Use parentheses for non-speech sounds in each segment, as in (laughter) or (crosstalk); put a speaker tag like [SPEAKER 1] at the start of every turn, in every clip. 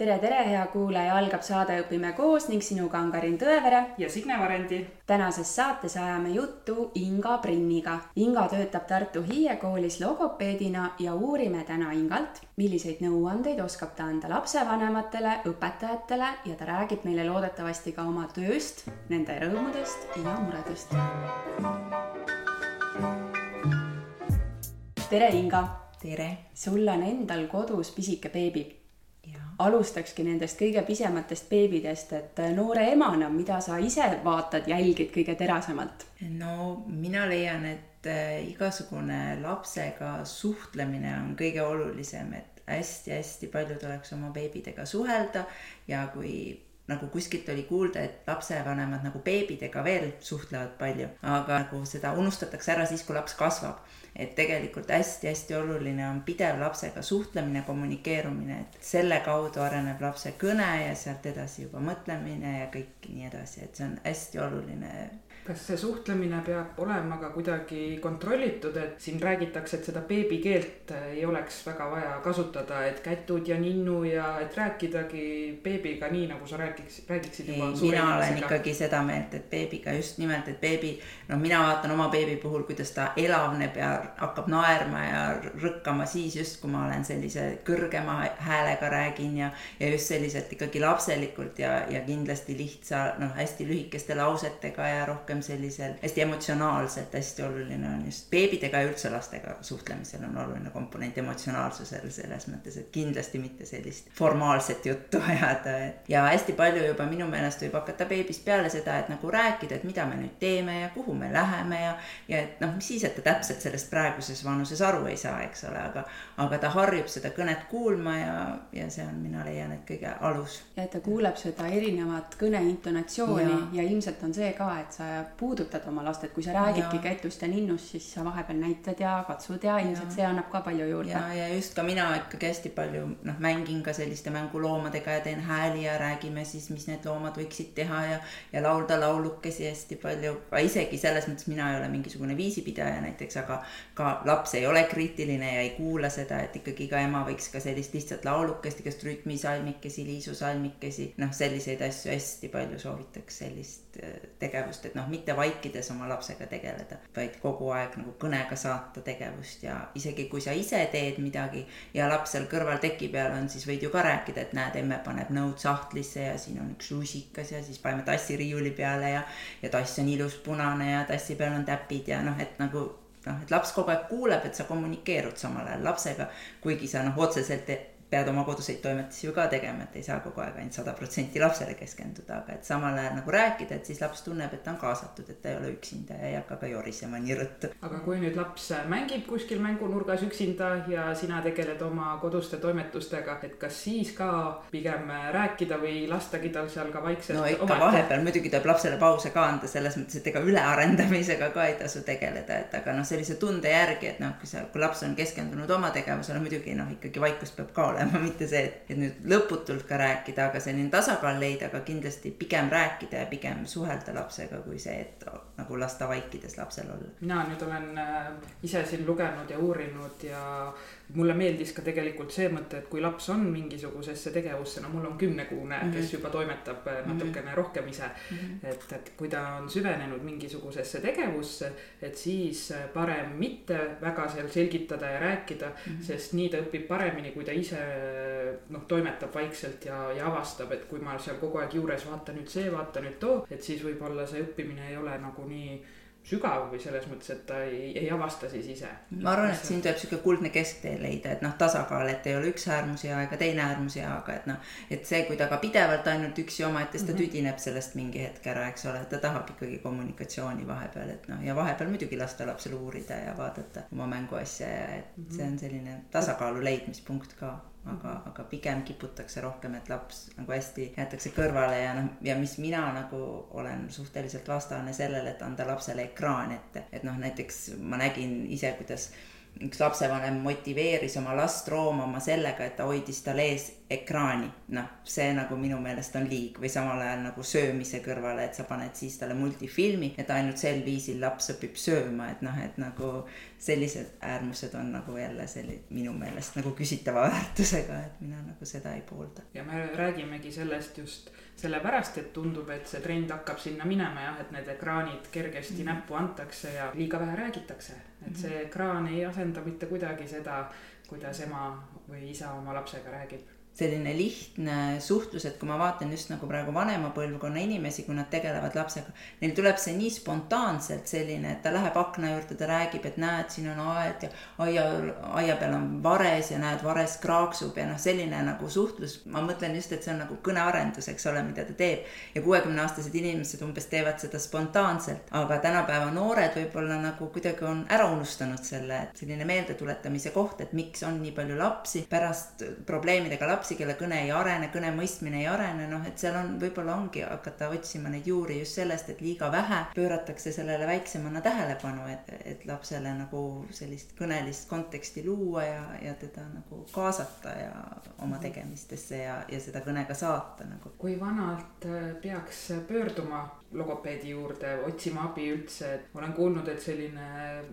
[SPEAKER 1] tere, tere, hea kuulaja, algab saade Õpime koos ning sinuga on Karin Tõevere
[SPEAKER 2] ja Signe Varendi.
[SPEAKER 1] tänases saates ajame juttu Inga Prinniga. Inga töötab Tartu Hiie koolis logopeedina ja uurime täna Ingalt, milliseid nõuandeid oskab ta anda lapsevanematele, õpetajatele ja ta räägib meile loodetavasti ka oma tööst, nende rõõmudest ja muredest. tere, Inga!
[SPEAKER 3] tere!
[SPEAKER 1] sul on endal kodus pisike beebi alustakski nendest kõige pisematest beebidest, et äh, noore emana, mida sa ise vaatad, jälgid kõige terasemalt?
[SPEAKER 3] no mina leian, et äh, igasugune lapsega suhtlemine on kõige olulisem, et hästi-hästi palju tuleks oma beebidega suhelda ja kui nagu kuskilt oli kuulda, et lapsevanemad nagu beebidega veel suhtlevad palju, aga nagu seda unustatakse ära siis, kui laps kasvab et tegelikult hästi-hästi oluline on pidev lapsega suhtlemine, kommunikeerumine, et selle kaudu areneb lapse kõne ja sealt edasi juba mõtlemine ja kõik nii edasi, et see on hästi oluline
[SPEAKER 2] kas see suhtlemine peab olema ka kuidagi kontrollitud, et siin räägitakse, et seda beebikeelt ei oleks väga vaja kasutada, et kätud ja ninnu ja et rääkidagi beebiga nii, nagu sa räägiks, räägiksid juba.
[SPEAKER 3] mina olen ikkagi seda meelt, et beebiga just nimelt, et beebi, noh, mina vaatan oma beebi puhul, kuidas ta elavneb ja hakkab naerma ja rõkkama siis just, kui ma olen sellise kõrgema häälega räägin ja, ja just selliselt ikkagi lapselikult ja, ja kindlasti lihtsa, noh, hästi lühikeste lausetega ja rohkem rohkem sellisel hästi emotsionaalselt hästi oluline on just beebidega ja üldse lastega suhtlemisel on oluline komponent emotsionaalsusel selles mõttes, et kindlasti mitte sellist formaalset juttu (laughs) ajada, et ja hästi palju juba minu meelest võib hakata beebist peale seda, et nagu rääkida, et mida me nüüd teeme ja kuhu me läheme ja ja et noh, mis siis, et ta täpselt sellest praeguses vanuses aru ei saa, eks ole, aga aga ta harjub seda kõnet kuulma ja, ja see on, mina leian, et kõige alus.
[SPEAKER 1] ja et ta kuuleb seda erinevat kõne intonatsiooni ja, ja ilmselt on see ka, et sa puudutad oma last, et kui sa räägidki ketust ja ninnust, siis sa vahepeal näitad ja katsud ja ilmselt see annab ka palju juurde.
[SPEAKER 3] ja, ja just ka mina ikkagi hästi palju noh, mängin ka selliste mänguloomadega ja teen hääli ja räägime siis, mis need loomad võiksid teha ja, ja laulda laulukesi hästi palju. aga isegi selles mõttes mina ei ole mingisugune viisipidaja näiteks, aga ka laps ei ole kriitiline ja ei kuula seda, et ikkagi ka ema võiks ka sellist lihtsat laulukest, igast rütmisalmikesi, liisusalmikesi, noh, selliseid asju hästi palju soovitaks sellist äh, tegevust, et noh, mitte vaikides oma lapsega tegeleda, vaid kogu aeg nagu kõnega saata tegevust ja isegi kui sa ise teed midagi ja laps seal kõrval teki peal on, siis võid ju ka rääkida, et näed, emme paneb nõud sahtlisse ja siin on üks lusikas ja siis paneme tassi riiuli peale ja, ja tass on ilus punane ja tassi peal on täpid ja noh, et nagu noh, et laps kogu aeg kuuleb, et sa kommunikeerud samal ajal lapsega, kuigi sa noh, otseselt pead oma koduseid toimetusi ju ka tegema, et ei saa kogu aeg ainult sada protsenti lapsele keskenduda, aga et samal ajal nagu rääkida, et siis laps tunneb, et ta on kaasatud, et ta ei ole üksinda ja ei hakka ka jorisema nii rõttu.
[SPEAKER 2] aga kui nüüd laps mängib kuskil mängunurgas üksinda ja sina tegeled oma koduste toimetustega, et kas siis ka pigem rääkida või lastagi tal seal ka vaikselt
[SPEAKER 3] no ikka omata? vahepeal muidugi tuleb lapsele pause ka anda, selles mõttes, et ega ülearendamisega ka ei tasu tegeleda, et aga noh, sellise tunde järgi, et noh, kui sa, kui laps on keskendunud oma tegevusele, muidugi noh, ikkagi vaikus peab ka olema olema, (laughs) mitte see, et, nüüd lõputult ka rääkida, aga selline tasakaal leida, aga kindlasti pigem rääkida ja pigem suhelda lapsega, kui see, et nagu lasta vaikides lapsel olla.
[SPEAKER 2] mina nüüd olen äh, ise siin lugenud ja uurinud ja mulle meeldis ka tegelikult see mõte, et kui laps on mingisugusesse tegevusse, no mul on kümnekuune mm, -hmm. kes juba toimetab äh, mhm. natukene mm -hmm. rohkem ise mm. -hmm. et, et kui ta on süvenenud mingisugusesse tegevusse, et siis äh, parem mitte väga seal selgitada ja rääkida mm, -hmm. sest nii ta õpib paremini, kui ta ise noh, toimetab vaikselt ja, ja avastab, et kui ma seal kogu aeg juures vaata nüüd see, vaata nüüd too, et siis võib-olla see õppimine ei ole nagu nii sügav või selles mõttes, et ta ei, ei avasta siis ise.
[SPEAKER 3] ma arvan, et siin tuleb sihuke kuldne kesktee leida, et noh, tasakaal, et ei ole üks äärmus hea ega teine äärmus hea, aga et noh, et see, kui ta ka pidevalt ainult üksi omaette, siis ta mm -hmm. tüdineb sellest mingi hetk ära, eks ole, ta tahab ikkagi kommunikatsiooni vahepeal, et noh, ja vahepeal muidugi lasta lapsel uurida ja vaadata oma mänguasja ja et mm -hmm. see on selline tasakaalu leidmispunkt ka aga, aga pigem kiputakse rohkem, et laps nagu hästi jäetakse kõrvale ja noh, ja mis mina nagu olen suhteliselt vastane sellele, et anda lapsele ekraan ette, et noh, näiteks ma nägin ise, kuidas üks lapsevanem motiveeris oma last roomama sellega, et ta hoidis tal ees ekraani, noh, see nagu minu meelest on liig või samal ajal nagu söömise kõrvale, et sa paned siis talle multifilmi, et ainult sel viisil laps õpib sööma, et noh, et nagu sellised äärmused on nagu jälle selli-, minu meelest nagu küsitava väärtusega, et mina nagu seda ei poolda.
[SPEAKER 2] ja me räägimegi sellest just sellepärast, et tundub, et see trend hakkab sinna minema jah, et need ekraanid kergesti mm -hmm. näppu antakse ja liiga vähe räägitakse. et see mhm. ekraan ei asenda mitte kuidagi seda, kuidas ema või isa oma lapsega räägib
[SPEAKER 3] selline lihtne suhtlus, et kui ma vaatan just nagu praegu vanema põlvkonna inimesi, kui nad tegelevad lapsega, neil tuleb see nii spontaanselt selline, et ta läheb akna juurde, ta räägib, et näed, siin on aed ja aia, aia peal on vares ja näed, vares kraaksub ja noh, selline nagu suhtlus. ma mõtlen just, et see on nagu kõnearendus, eks ole, mida ta teeb. ja kuuekümneaastased inimesed umbes teevad seda spontaanselt, aga tänapäeva noored võib-olla nagu kuidagi on ära unustanud selle, et selline meeldetuletamise koht, et miks on nii palju lapsi pärast probleemidega lapsi lapsi, kelle kõne ei arene, kõne mõistmine ei arene, noh, et seal on, võib-olla ongi hakata otsima neid juuri just sellest, et liiga vähe pööratakse sellele väiksemana tähelepanu, et, et lapsele nagu sellist kõnelist konteksti luua ja, ja teda nagu kaasata ja oma mhm. tegemistesse ja, ja seda kõnega saata nagu.
[SPEAKER 2] kui vanalt äh, peaks pöörduma logopeedi juurde, otsima abi üldse, olen kuulnud, et selline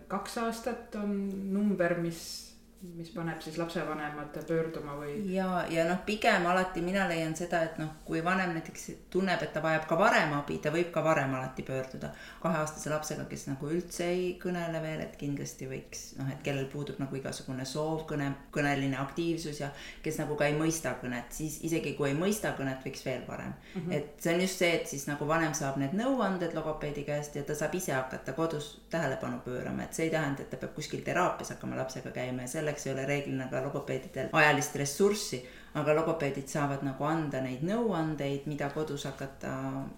[SPEAKER 2] kaks aastat on number, mis mis paneb siis lapsevanemad pöörduma või?
[SPEAKER 3] ja, ja noh, pigem alati mina leian seda, et noh, kui vanem näiteks tunneb, et ta vajab ka varem abi, ta võib ka varem alati pöörduda. kaheaastase lapsega, kes nagu üldse ei kõnele veel, et kindlasti võiks noh, et kellel puudub nagu igasugune soov, kõne, kõneline aktiivsus ja kes nagu ka ei mõista kõnet, siis isegi kui ei mõista kõnet, võiks veel varem mm. -hmm. et see on just see, et siis nagu vanem saab need nõuanded logopeedi käest ja ta saab ise hakata kodus tähelepanu pöörama, et see ei tähenda, et ta peab kuskil teraapias hakkama lapsega käima ja selle selleks ei ole reeglina ka logopeedidel ajalist ressurssi, aga logopeedid saavad nagu anda neid nõuandeid, mida kodus hakata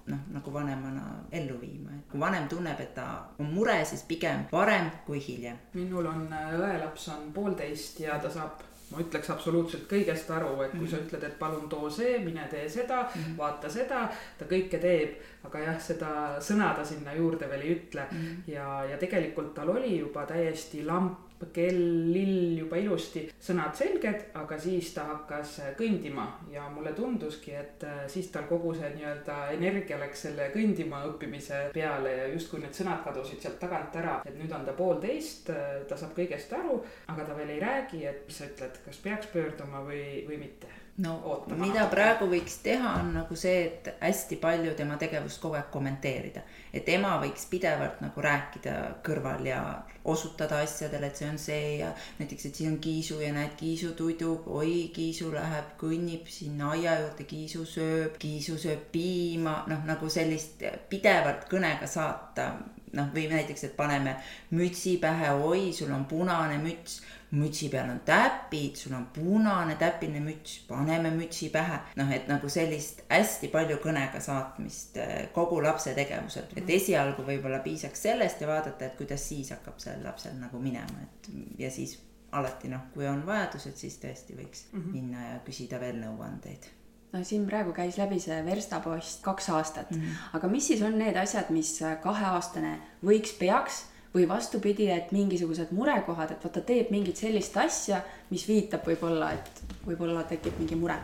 [SPEAKER 3] noh, nagu vanemana ellu viima, et kui vanem tunneb, et ta on mure, siis pigem varem kui hiljem.
[SPEAKER 2] minul on äh, õelaps on poolteist ja ta saab ma ütleks absoluutselt kõigest aru, et kui mm -hmm. sa mhm. ütled, et palun too see, mine tee seda mm, -hmm. vaata seda, ta kõike teeb. aga jah, seda sõna ta sinna juurde veel ei ütle mm -hmm. ja, ja tegelikult tal oli juba täiesti lamp kell, lill juba ilusti, sõnad selged, aga siis ta hakkas kõndima ja mulle tunduski, et äh, siis tal kogu see nii-öelda energia läks selle kõndima õppimise peale ja justkui need sõnad kadusid sealt tagant ära, et nüüd on ta poolteist, äh, ta saab kõigest aru, aga ta veel ei räägi, et mis sa ütled, kas peaks pöörduma või, või mitte
[SPEAKER 3] no Ootama mida praegu võiks teha, on nagu see, et hästi palju tema tegevust kogu aeg kommenteerida. et ema võiks pidevalt nagu rääkida kõrval ja osutada asjadele, et see on see ja näiteks, et siin on kiisu ja näed, kiisu tudub, oi, kiisu läheb, kõnnib sinna aia juurde, kiisu sööb, kiisu sööb piima, noh, nagu sellist pidevalt kõnega saata. noh, või näiteks, et paneme mütsi pähe, oi, sul on punane müts mütsi peal on täpid, sul on punane täpiline müts, paneme mütsi pähe. noh, et nagu sellist hästi palju kõnega saatmist eh, kogu lapse tegevuselt, et mhm. esialgu võib-olla piisaks sellest ja vaadata, et kuidas siis hakkab sellel lapsel nagu minema, et ja siis alati noh, kui on vajadus, et siis tõesti võiks mm -hmm. minna ja küsida veel nõuandeid
[SPEAKER 1] no siin praegu käis läbi see verstapost kaks aastat mm, -hmm. aga mis siis on need asjad, mis kaheaastane võiks, peaks või vastupidi, et mingisugused murekohad, et vaata, teeb mingit sellist asja, mis viitab võib-olla, et võib-olla tekib mingi mure.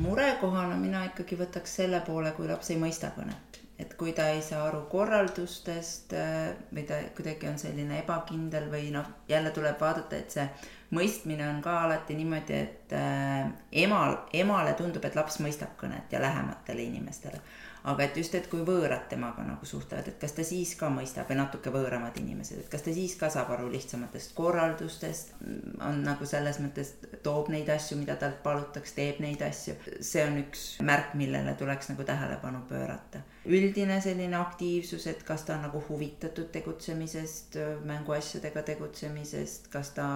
[SPEAKER 3] murekohana mina ikkagi võtaks selle poole, kui laps ei mõista kõnet, et kui ta ei saa aru korraldustest äh, või ta kuidagi on selline ebakindel või noh, jälle tuleb vaadata, et see mõistmine on ka alati niimoodi, et äh, emal, emale tundub, et laps mõistab kõnet ja lähematele inimestele aga et just, et kui võõrad temaga nagu suhtlevad, et kas ta siis ka mõistab või natuke võõramad inimesed, et kas ta siis ka saab aru lihtsamatest korraldustest, on nagu selles mõttes, toob neid asju, mida talt palutakse, teeb neid asju. see on üks märk, millele tuleks nagu tähelepanu pöörata. üldine selline aktiivsus, et kas ta on nagu huvitatud tegutsemisest, mänguasjadega tegutsemisest, kas ta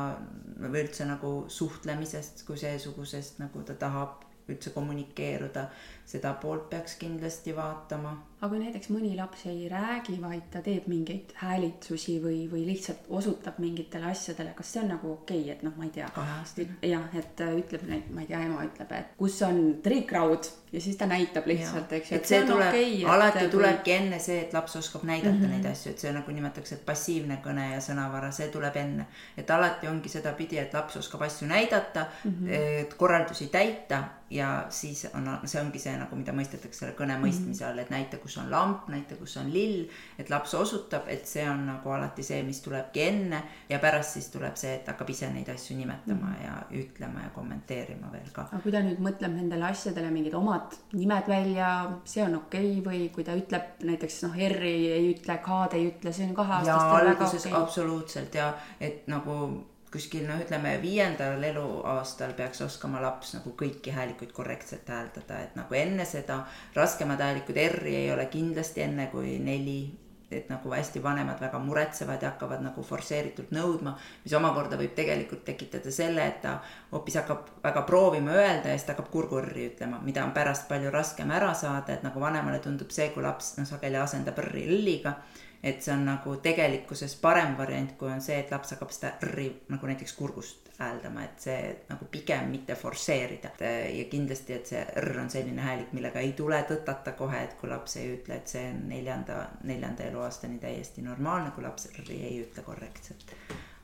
[SPEAKER 3] või üldse nagu suhtlemisest kui seesugusest, nagu ta tahab üldse kommunikeeruda, seda poolt peaks kindlasti vaatama.
[SPEAKER 1] aga kui näiteks mõni laps ei räägi, vaid ta teeb mingeid häälitsusi või, või lihtsalt osutab mingitele asjadele, kas see on nagu okei okay,, et noh, ma ei tea. jah, et ütleb nüüd, ma ei tea, ema ütleb, et kus on triikraud ja siis ta näitab lihtsalt, eks
[SPEAKER 3] ju. et see tuleb okay,, alati tulebki kui... enne see, et laps oskab näidata mm -hmm. neid asju, et see nagu nimetatakse, et passiivne kõne ja sõnavara, see tuleb enne. et alati ongi sedapidi, et laps oskab asju näidata mm, -hmm. korraldusi täita ja siis on, see ongi see nagu, mida mõistetakse selle kõne mõistmise all, et näita, kus on lamp, näita, kus on lill, et laps osutab, et see on nagu alati see, mis tulebki enne ja pärast siis tuleb see, et hakkab ise neid asju nimetama mm. ja ütlema ja kommenteerima veel ka.
[SPEAKER 1] aga kui ta nüüd mõtleb nendele asjadele mingid omad nimed välja, see on okei okay, või kui ta ütleb näiteks noh, R-i ei ütle, K-d ei ütle, see on kaheaastastel väga okei okay..
[SPEAKER 3] absoluutselt ja et nagu kuskil noh, ütleme viiendal eluaastal peaks oskama laps nagu kõiki häälikuid korrektselt hääldada, et nagu enne seda raskemad häälikud R-i ei ole kindlasti enne kui neli et nagu hästi vanemad väga muretsevad ja hakkavad nagu forsseeritult nõudma, mis omakorda võib tegelikult tekitada selle, et ta hoopis hakkab väga proovima öelda ja siis ta hakkab kurgurri ütlema, mida on pärast palju raskem ära saada, et nagu vanemale tundub see, kui laps noh, sageli asendab r-i l-iga et see on nagu tegelikkuses parem variant, kui on see, et laps hakkab seda r-i nagu näiteks kurgust hääldama, et see nagu pigem mitte forsseerida. ja kindlasti, et see r on selline häälik, millega ei tule tõtata kohe, et kui laps ei ütle, et see on neljanda, neljanda eluaastani täiesti normaalne, kui laps r-i ei ütle korrektselt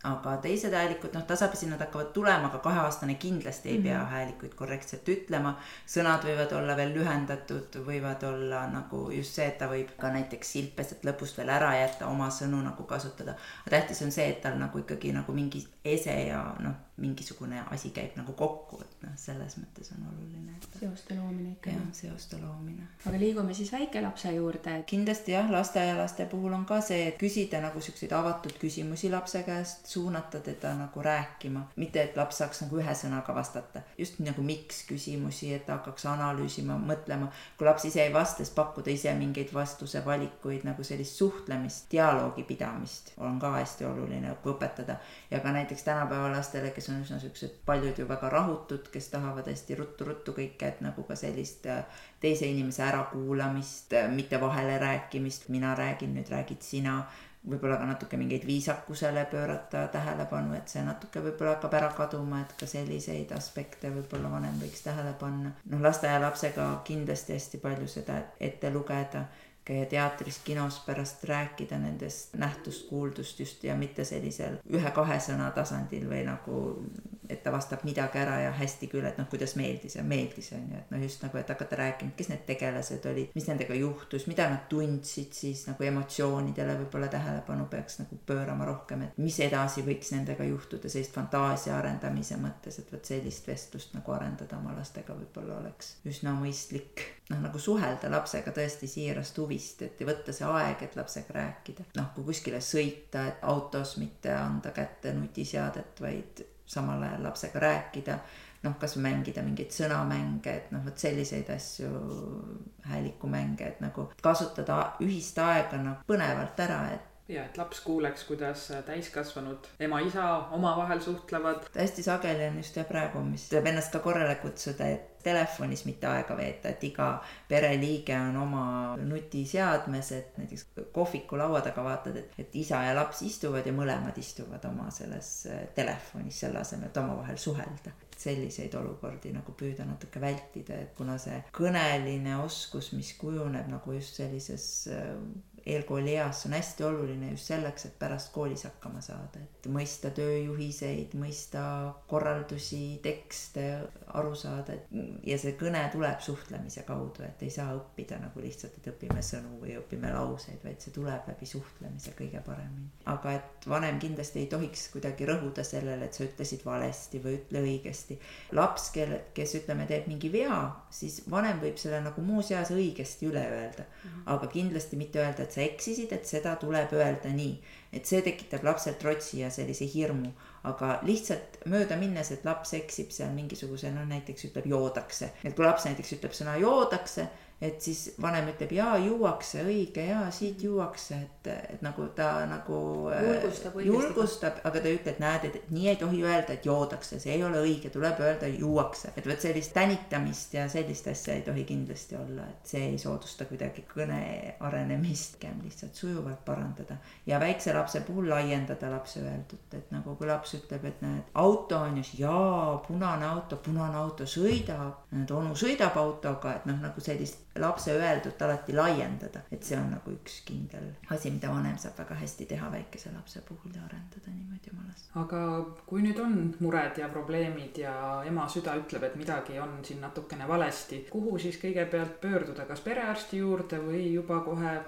[SPEAKER 3] aga teised häälikud, noh, tasapisi nad hakkavad tulema, aga kaheaastane kindlasti ei pea mm -hmm. häälikuid korrektselt ütlema. sõnad võivad olla veel lühendatud, võivad olla nagu just see, et ta võib ka näiteks silpeset lõpust veel ära jätta, oma sõnu nagu kasutada. tähtis on see, et tal nagu ikkagi nagu mingi ese ja noh mingisugune asi käib nagu kokku, et noh, selles mõttes on oluline et....
[SPEAKER 1] seoste loomine ikka.
[SPEAKER 3] jah, seoste loomine.
[SPEAKER 1] aga liigume siis väikelapse juurde.
[SPEAKER 3] kindlasti jah, lasteaialaste puhul on ka see, et küsida nagu siukseid avatud küsimusi lapse käest, suunata teda nagu rääkima, mitte et laps saaks nagu ühe sõnaga vastata. just nagu miks küsimusi, et hakkaks analüüsima, mõtlema. kui laps ise ei vasta, siis pakkuda ise mingeid vastuse valikuid, nagu sellist suhtlemist, dialoogi pidamist on ka hästi oluline õpetada. ja ka näiteks tänapäeva lastele, kes on üsna siuksed, paljud ju väga rahutud, kes tahavad hästi ruttu-ruttu kõike, et nagu ka sellist äh, teise inimese ärakuulamist, äh, mitte vahele rääkimist, mina räägin, nüüd räägid sina. Võib-olla ka natuke mingeid viisakusele pöörata tähelepanu, et see natuke võib-olla hakkab ära kaduma, et ka selliseid aspekte võib-olla vanem võiks tähele panna. noh, lasteaialapsega kindlasti hästi palju seda ette lugeda käia teatris, kinos, pärast rääkida nendest nähtust-kuuldust just ja mitte sellisel ühe-kahe sõna tasandil või nagu, et ta vastab midagi ära ja hästi küll, et noh, kuidas meeldis ja meeldis on ju, et noh, just nagu, et hakata rääkima, kes need tegelased olid, mis nendega juhtus, mida nad tundsid siis nagu emotsioonidele võib-olla tähelepanu peaks nagu pöörama rohkem, et mis edasi võiks nendega juhtuda, sellist fantaasia arendamise mõttes, et vot sellist vestlust nagu arendada oma lastega võib-olla oleks üsna mõistlik noh, nagu suhelda lapsega tõesti siirast huvist, et võtta see aeg, et lapsega rääkida. noh, kui kuskile sõita, et autos mitte anda kätte nutiseadet, vaid samal ajal lapsega rääkida, noh, kasvõi mängida mingeid sõnamänge, et noh, vot selliseid asju, häälikumänge, et nagu kasutada ühist aega nagu põnevalt ära, et
[SPEAKER 2] ja et laps kuuleks, kuidas täiskasvanud ema-isa omavahel suhtlevad.
[SPEAKER 3] hästi sageli on just jah praegu, mis tuleb ennast ka korrale kutsuda, et telefonis mitte aega veeta, et iga pereliige on oma nutiseadmes, et näiteks kohviku laua taga vaatad, et, et isa ja laps istuvad ja mõlemad istuvad oma selles äh, telefonis, selle asemel, et omavahel suhelda. Selliseid olukordi nagu püüda natuke vältida, et kuna see kõneline oskus, mis kujuneb nagu just sellises äh, eelkoolieas on hästi oluline just selleks, et pärast koolis hakkama saada, et mõista tööjuhiseid, mõista korraldusi, tekste, aru saada, et ja see kõne tuleb suhtlemise kaudu, et ei saa õppida nagu lihtsalt, et õpime sõnu või õpime lauseid, vaid see tuleb läbi suhtlemise kõige paremini. aga et vanem kindlasti ei tohiks kuidagi rõhuda sellele, et sa ütlesid valesti või ütle õigesti. laps, kelle, kes ütleme, teeb mingi vea, siis vanem võib selle nagu muus eas õigesti üle öelda, mhm. aga kindlasti mitte öelda, et et sa eksisid, et seda tuleb öelda nii. et see tekitab lapsel trotsi ja sellise hirmu. aga lihtsalt mööda minnes, et laps eksib seal mingisuguse, noh näiteks ütleb joodakse, et kui laps näiteks ütleb sõna joodakse, et siis vanem ütleb jaa, juuakse, õige, jaa, siit juuakse, et, et nagu ta nagu
[SPEAKER 1] äh, julgustab,
[SPEAKER 3] julgustab, aga ta ei ütle, et näed, et nii ei tohi öelda, et joodakse, see ei ole õige, tuleb öelda juuakse. et vot sellist tänitamist ja sellist asja ei tohi kindlasti olla, et see ei soodusta kuidagi kõne arenemist, pigem lihtsalt sujuvalt parandada. ja väikse lapse puhul laiendada lapse öeldut, et nagu kui laps ütleb, et näed, auto on ju, jaa, punane auto, punane auto sõidab, näed, onu sõidab autoga, et noh, nagu sellist lapse öeldut alati laiendada, et see on nagu üks kindel asi, mida vanem saab väga hästi teha väikese lapse puhul ja arendada niimoodi oma last.
[SPEAKER 2] aga kui nüüd on mured ja probleemid ja ema süda ütleb, et midagi on siin natukene valesti, kuhu siis kõigepealt pöörduda, kas perearsti juurde või juba kohe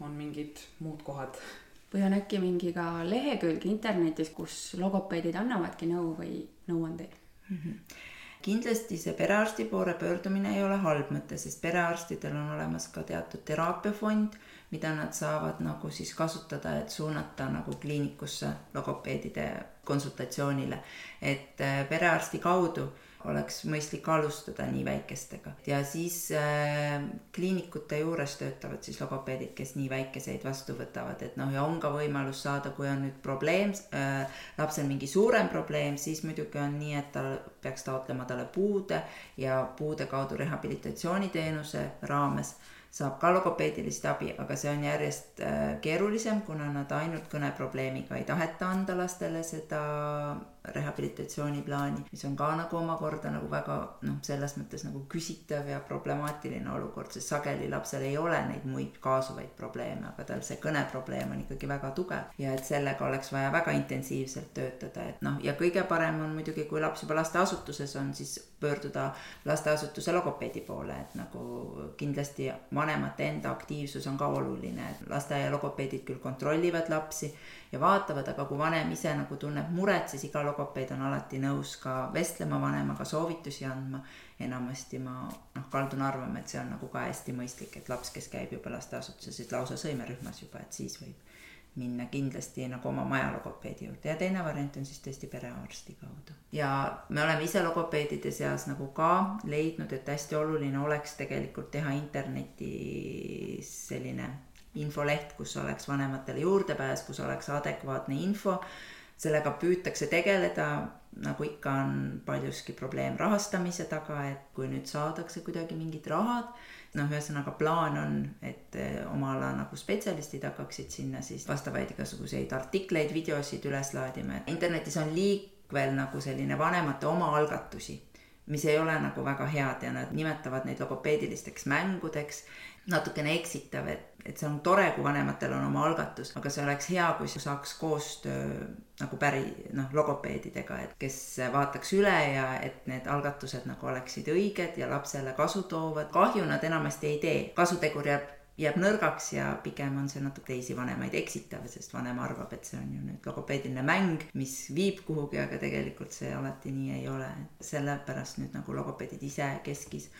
[SPEAKER 2] on mingid muud kohad?
[SPEAKER 1] või on äkki mingi ka lehekülg internetis, kus logopeedid annavadki nõu või nõuandeid mm? -hmm
[SPEAKER 3] kindlasti see perearsti poole pöördumine ei ole halb mõte, sest perearstidel on olemas ka teatud teraapiafond, mida nad saavad nagu siis kasutada, et suunata nagu kliinikusse logopeedide konsultatsioonile. et äh, perearsti kaudu oleks mõistlik alustada nii väikestega. Ja siis äh, kliinikute juures töötavad siis logopeedid, kes nii väikeseid vastu võtavad, et noh, ja on ka võimalus saada, kui on nüüd probleem äh,, lapsel mingi suurem probleem, siis muidugi on nii, et ta peaks taotlema talle puude ja puude kaudu rehabilitatsiooniteenuse raames saab ka logopeedilist abi, aga see on järjest äh, keerulisem, kuna nad ainult kõneprobleemiga ei taheta anda lastele seda rehabilitatsiooniplaani, mis on ka nagu omakorda nagu väga noh, selles mõttes nagu küsitav ja problemaatiline olukord, sest sageli lapsel ei ole neid muid kaasuvaid probleeme, aga tal see kõneprobleem on ikkagi väga tugev. Ja et sellega oleks vaja väga intensiivselt töötada, et noh, ja kõige parem on muidugi, kui laps juba lasteasutuses on, siis pöörduda lasteasutuse logopeedi poole, et nagu kindlasti vanemate enda aktiivsus on ka oluline, et lasteaia logopeedid küll kontrollivad lapsi ja vaatavad, aga kui vanem ise nagu tunneb muret, siis iga logopeed on alati nõus ka vestlema vanemaga, soovitusi andma. enamasti ma noh, kaldun arvama, et see on nagu ka hästi mõistlik, et laps, kes käib juba lasteasutuses, lausa sõimerühmas juba, et siis võib minna kindlasti nagu oma maja logopeedi juurde ja teine variant on siis tõesti perearsti kaudu. ja me oleme ise logopeedide seas nagu ka leidnud, et hästi oluline oleks tegelikult teha internetis selline infoleht, kus oleks vanematele juurdepääs, kus oleks adekvaatne info. sellega püütakse tegeleda, nagu ikka on paljuski probleem rahastamise taga, et kui nüüd saadakse kuidagi mingid rahad, noh, ühesõnaga plaan on, et eh, oma ala nagu spetsialistid hakkaksid sinna siis vastavaid igasuguseid artikleid, videosid üles laadima, et internetis on liik veel nagu selline vanemate omaalgatusi mis ei ole nagu väga head ja nad nimetavad neid logopeedilisteks mängudeks natukene eksitav, et, et see on tore, kui vanematel on oma algatus, aga see oleks hea, kui saaks koostöö nagu päri noh, logopeedidega, et kes vaataks üle ja et need algatused nagu oleksid õiged ja lapsele kasu toovad. kahju nad enamasti ei tee, kasutegur jääb jääb nõrgaks ja pigem on see natuke teisi vanemaid eksitav, sest vanem arvab, et see on ju nüüd logopeediline mäng, mis viib kuhugi, aga tegelikult see alati nii ei ole. sellepärast nüüd nagu logopeedid ise keskis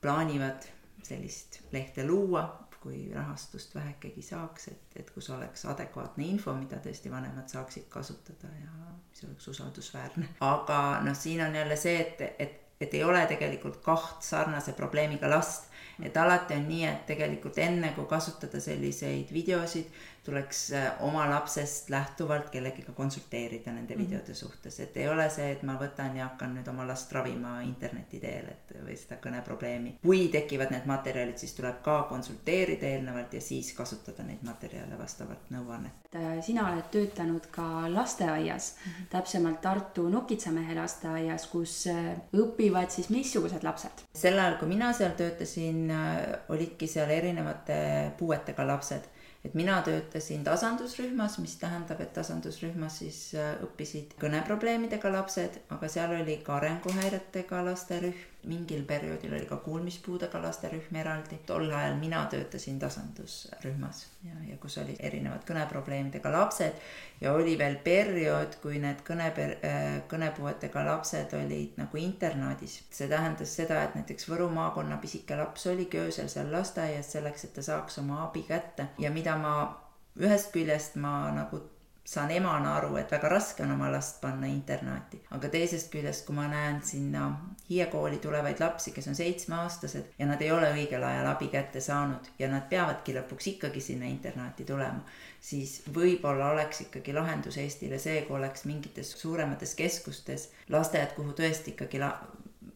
[SPEAKER 3] plaanivad sellist lehte luua, kui rahastust vähekegi saaks, et, et kus oleks adekvaatne info, mida tõesti vanemad saaksid kasutada ja mis oleks usaldusväärne. aga noh, siin on jälle see, et, et, et ei ole tegelikult kaht sarnase probleemiga last et alati on nii, et tegelikult enne kui kasutada selliseid videosid, tuleks äh, oma lapsest lähtuvalt kellegiga konsulteerida nende mm -hmm. videode suhtes, et ei ole see, et ma võtan ja hakkan nüüd oma last ravima interneti teel, et või seda kõneprobleemi. kui tekivad need materjalid, siis tuleb ka konsulteerida eelnevalt ja siis kasutada neid materjale vastavalt nõuannet.
[SPEAKER 1] Äh, sina oled töötanud ka lasteaias mm, -hmm. täpsemalt Tartu Nukitsamehe lasteaias, kus äh, õpivad siis missugused lapsed?
[SPEAKER 3] sel ajal, kui mina seal töötasin, olidki seal erinevate puuetega lapsed et mina töötasin tasandusrühmas, mis tähendab, et tasandusrühmas siis äh, õppisid kõneprobleemidega lapsed, aga seal oli ka arenguhäiretega laste rühm mingil perioodil oli ka kuulmispuudega laste rühm eraldi. tol ajal mina töötasin tasandusrühmas ja, ja kus olid erinevad kõneprobleemidega lapsed ja oli veel periood, kui need kõne, äh, kõnepuuetega lapsed olid nagu internaadis. see tähendas seda, et näiteks Võru maakonna pisike laps oligi öösel seal lasteaias selleks, et ta saaks oma abi kätte ja mida ma ühest küljest ma nagu saan emana aru, et väga raske on oma last panna internaati, aga teisest küljest, kui ma näen sinna Hiie kooli tulevaid lapsi, kes on seitsmeaastased ja nad ei ole õigel ajal abi kätte saanud ja nad peavadki lõpuks ikkagi sinna internaati tulema, siis võib-olla oleks ikkagi lahendus Eestile see, kui oleks mingites suuremates keskustes lasteaiad, kuhu tõesti ikkagi la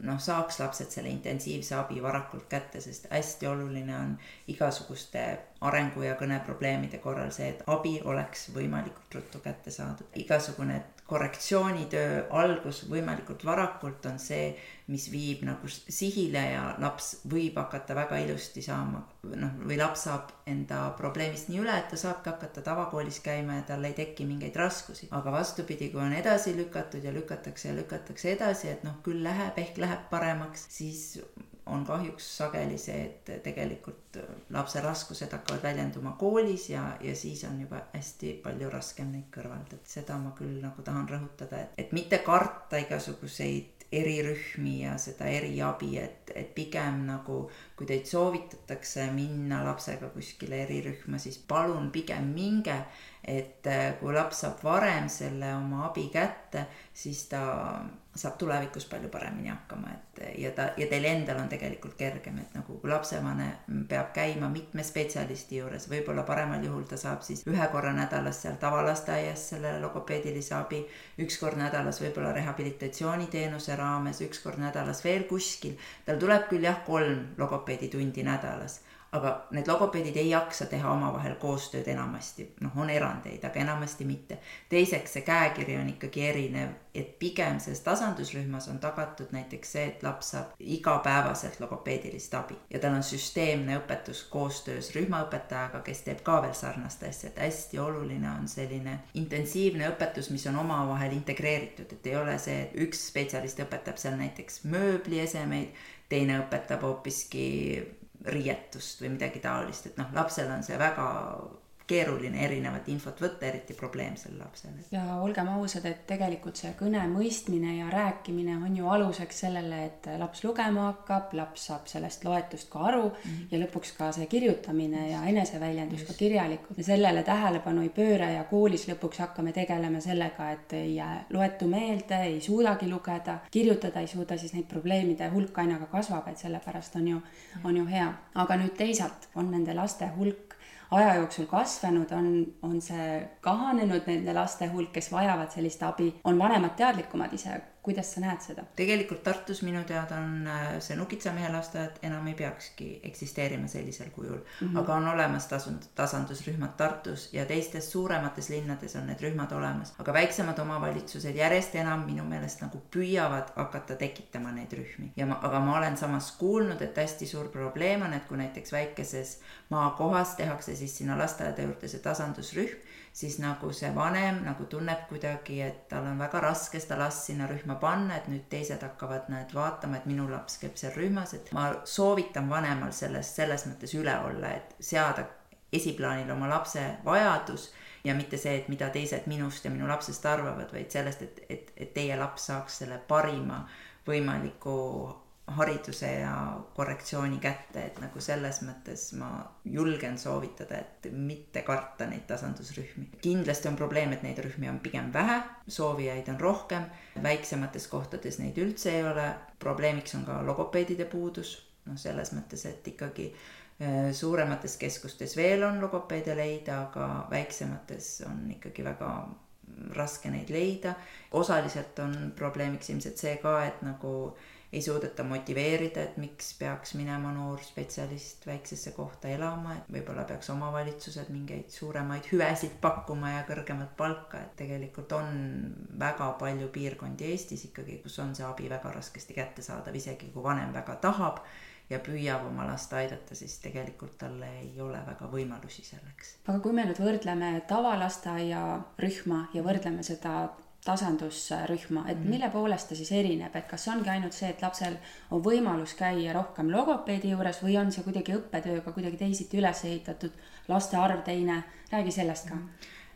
[SPEAKER 3] noh, saaks lapsed selle intensiivse abi varakult kätte, sest hästi oluline on igasuguste arengu ja kõneprobleemide korral see, et abi oleks võimalikult ruttu kätte saadud. igasugune korrektsioonitöö algus võimalikult varakult on see, mis viib nagu sihile ja laps võib hakata väga ilusti saama, noh, või laps saab enda probleemist nii üle, et ta saabki hakata tavakoolis käima ja tal ei teki mingeid raskusi. aga vastupidi, kui on edasi lükatud ja lükatakse ja lükatakse edasi, et noh, küll läheb, ehk läheb paremaks, siis on kahjuks sageli see, et tegelikult lapse raskused hakkavad väljenduma koolis ja, ja siis on juba hästi palju raskem neid kõrvaldada. seda ma küll nagu tahan rõhutada, et, et mitte karta igasuguseid erirühmi ja seda eriabi, et, et pigem nagu kui teid soovitatakse minna lapsega kuskile erirühma, siis palun pigem minge, et äh, kui laps saab varem selle oma abi kätte, siis ta saab tulevikus palju paremini hakkama, et ja ta ja teil endal on tegelikult kergem, et nagu lapsevanem peab käima mitme spetsialisti juures, võib-olla paremal juhul ta saab siis ühe korra nädalas seal tavalasteaias selle logopeedilise abi, üks kord nädalas võib-olla rehabilitatsiooniteenuse raames, üks kord nädalas veel kuskil. tal tuleb küll jah, kolm logopeeditundi nädalas aga need logopeedid ei jaksa teha omavahel koostööd enamasti, noh, on erandeid, aga enamasti mitte. teiseks, see käekiri on ikkagi erinev, et pigem selles tasandusrühmas on tagatud näiteks see, et laps saab igapäevaselt logopeedilist abi. Ja tal on süsteemne õpetus koostöös rühmaõpetajaga, kes teeb ka veel sarnast asja, et hästi oluline on selline intensiivne õpetus, mis on omavahel integreeritud, et ei ole see, et üks spetsialist õpetab seal näiteks mööbliesemeid, teine õpetab hoopiski riietust või midagi taolist, et noh, lapsel on see väga keeruline erinevat infot võtta, eriti probleemsel lapsel.
[SPEAKER 1] ja olgem ausad, et tegelikult see kõne mõistmine ja rääkimine on ju aluseks sellele, et laps lugema hakkab, laps saab sellest loetust ka aru mm -hmm. ja lõpuks ka see kirjutamine ja eneseväljendus Just. ka kirjalikult. me sellele tähelepanu ei pööra ja koolis lõpuks hakkame tegelema sellega, et ei loetu meelde, ei suudagi lugeda, kirjutada ei suuda, siis neid probleemide hulk aina ka kasvab, et sellepärast on ju, on ju hea. aga nüüd teisalt on nende laste hulk aja jooksul kasvanud, on, on see kahanenud nende laste hulk, kes vajavad sellist abi, on vanemad teadlikumad ise kuidas sa näed seda?
[SPEAKER 3] tegelikult Tartus minu teada on äh, see Nukitsamehe lasteaed enam ei peakski eksisteerima sellisel kujul mm, -hmm. aga on olemas tasund, tasandusrühmad Tartus ja teistes suuremates linnades on need rühmad olemas, aga väiksemad omavalitsused järjest enam minu meelest nagu püüavad hakata tekitama neid rühmi ja ma, aga ma olen samas kuulnud, et hästi suur probleem on, et kui näiteks väikeses maakohas tehakse siis sinna lasteaeda juurde see tasandusrühm siis nagu see vanem nagu tunneb kuidagi, et tal on väga raske seda last sinna rühma panna, et nüüd teised hakkavad näed vaatama, et minu laps käib seal rühmas, et ma soovitan vanemal sellest selles mõttes üle olla, et seada esiplaanile oma lapse vajadus ja mitte see, et mida teised minust ja minu lapsest arvavad, vaid sellest, et, et, et teie laps saaks selle parima võimaliku hariduse ja korrektsiooni kätte, et nagu selles mõttes ma julgen soovitada, et mitte karta neid tasandusrühmi. kindlasti on probleem, et neid rühmi on pigem vähe, soovijaid on rohkem, väiksemates kohtades neid üldse ei ole, probleemiks on ka logopeedide puudus, noh, selles mõttes, et ikkagi äh, suuremates keskustes veel on logopeede leida, aga väiksemates on ikkagi väga raske neid leida. osaliselt on probleemiks ilmselt see ka, et nagu ei suudeta motiveerida, et miks peaks minema noor spetsialist väiksesse kohta elama, et võib-olla peaks omavalitsused mingeid suuremaid hüvesid pakkuma ja kõrgemat palka, et tegelikult on väga palju piirkondi Eestis ikkagi, kus on see abi väga raskesti kättesaadav, isegi kui vanem väga tahab ja püüab oma last aidata, siis tegelikult talle ei ole väga võimalusi selleks.
[SPEAKER 1] aga kui me nüüd võrdleme tavalasteaia rühma ja võrdleme seda tasandusrühma, et -hmm. mille poolest ta siis erineb, et kas ongi ainult see, et lapsel on võimalus käia rohkem logopeedi juures või on see kuidagi õppetööga kuidagi teisiti üles ehitatud, laste arv teine, räägi sellest ka mm.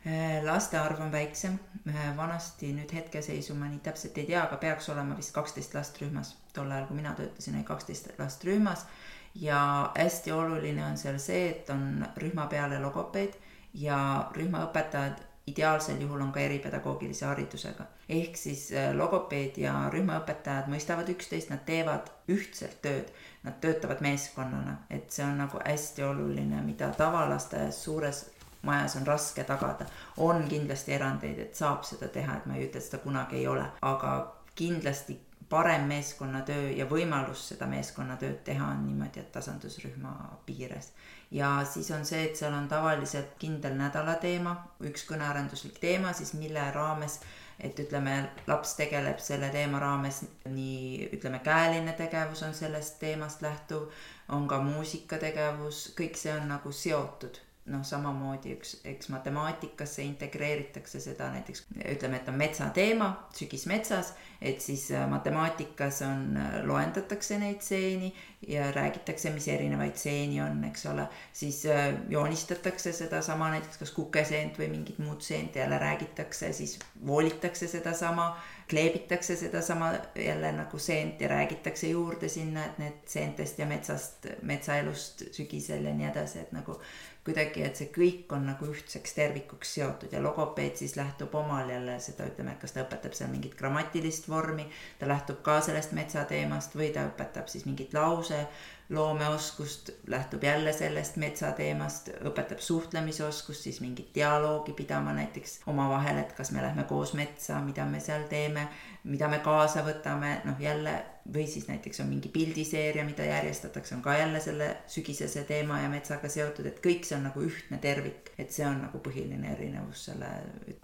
[SPEAKER 3] -hmm. laste arv on väiksem, äh, vanasti nüüd hetkeseisu ma nii täpselt ei tea, aga peaks olema vist kaksteist last rühmas. tol ajal, kui mina töötasin, oli kaksteist last rühmas ja hästi oluline on seal see, et on rühma peale logopeed ja rühmaõpetajad ideaalsel juhul on ka eripedagoogilise haridusega. ehk siis äh, logopeed ja rühmaõpetajad mõistavad üksteist, nad teevad ühtselt tööd, nad töötavad meeskonnana, et see on nagu hästi oluline, mida tavalasteaias suures majas on raske tagada. on kindlasti erandeid, et saab seda teha, et ma ei ütle, et seda kunagi ei ole, aga kindlasti parem meeskonnatöö ja võimalus seda meeskonnatööd teha on niimoodi, et tasandusrühma piires. Ja siis on see, et seal on tavaliselt kindel nädala teema, üks kõnearenduslik teema siis, mille raames et ütleme, laps tegeleb selle teema raames nii ütleme, käeline tegevus on sellest teemast lähtuv, on ka muusikategevus, kõik see on nagu seotud noh, samamoodi üks, eks matemaatikasse integreeritakse seda näiteks ütleme, et on metsateema, sügis metsas, et siis äh, matemaatikas on, äh, loendatakse neid stseeni ja räägitakse, mis erinevaid stseeni on, eks ole, siis äh, joonistatakse sedasama näiteks kas kukeseent või mingit muud seent, jälle räägitakse, siis voolitakse sedasama, kleebitakse sedasama jälle nagu seent ja räägitakse juurde sinna, et need seentest ja metsast, metsaelust sügisel ja nii edasi, et nagu kuidagi, et see kõik on nagu ühtseks tervikuks seotud ja logopeed siis lähtub omal jälle seda, ütleme, et kas ta õpetab seal mingit grammatilist vormi, ta lähtub ka sellest metsateemast või ta õpetab siis mingit lause loomeoskust, lähtub jälle sellest metsateemast, õpetab suhtlemisoskust, siis mingit dialoogi pidama näiteks omavahel, et kas me lähme koos metsa, mida me seal teeme, mida me kaasa võtame, noh jälle või siis näiteks on mingi pildiseeria, mida järjestatakse, on ka jälle selle sügisese teema ja metsaga seotud, et kõik see on nagu ühtne tervik, et see on nagu põhiline erinevus selle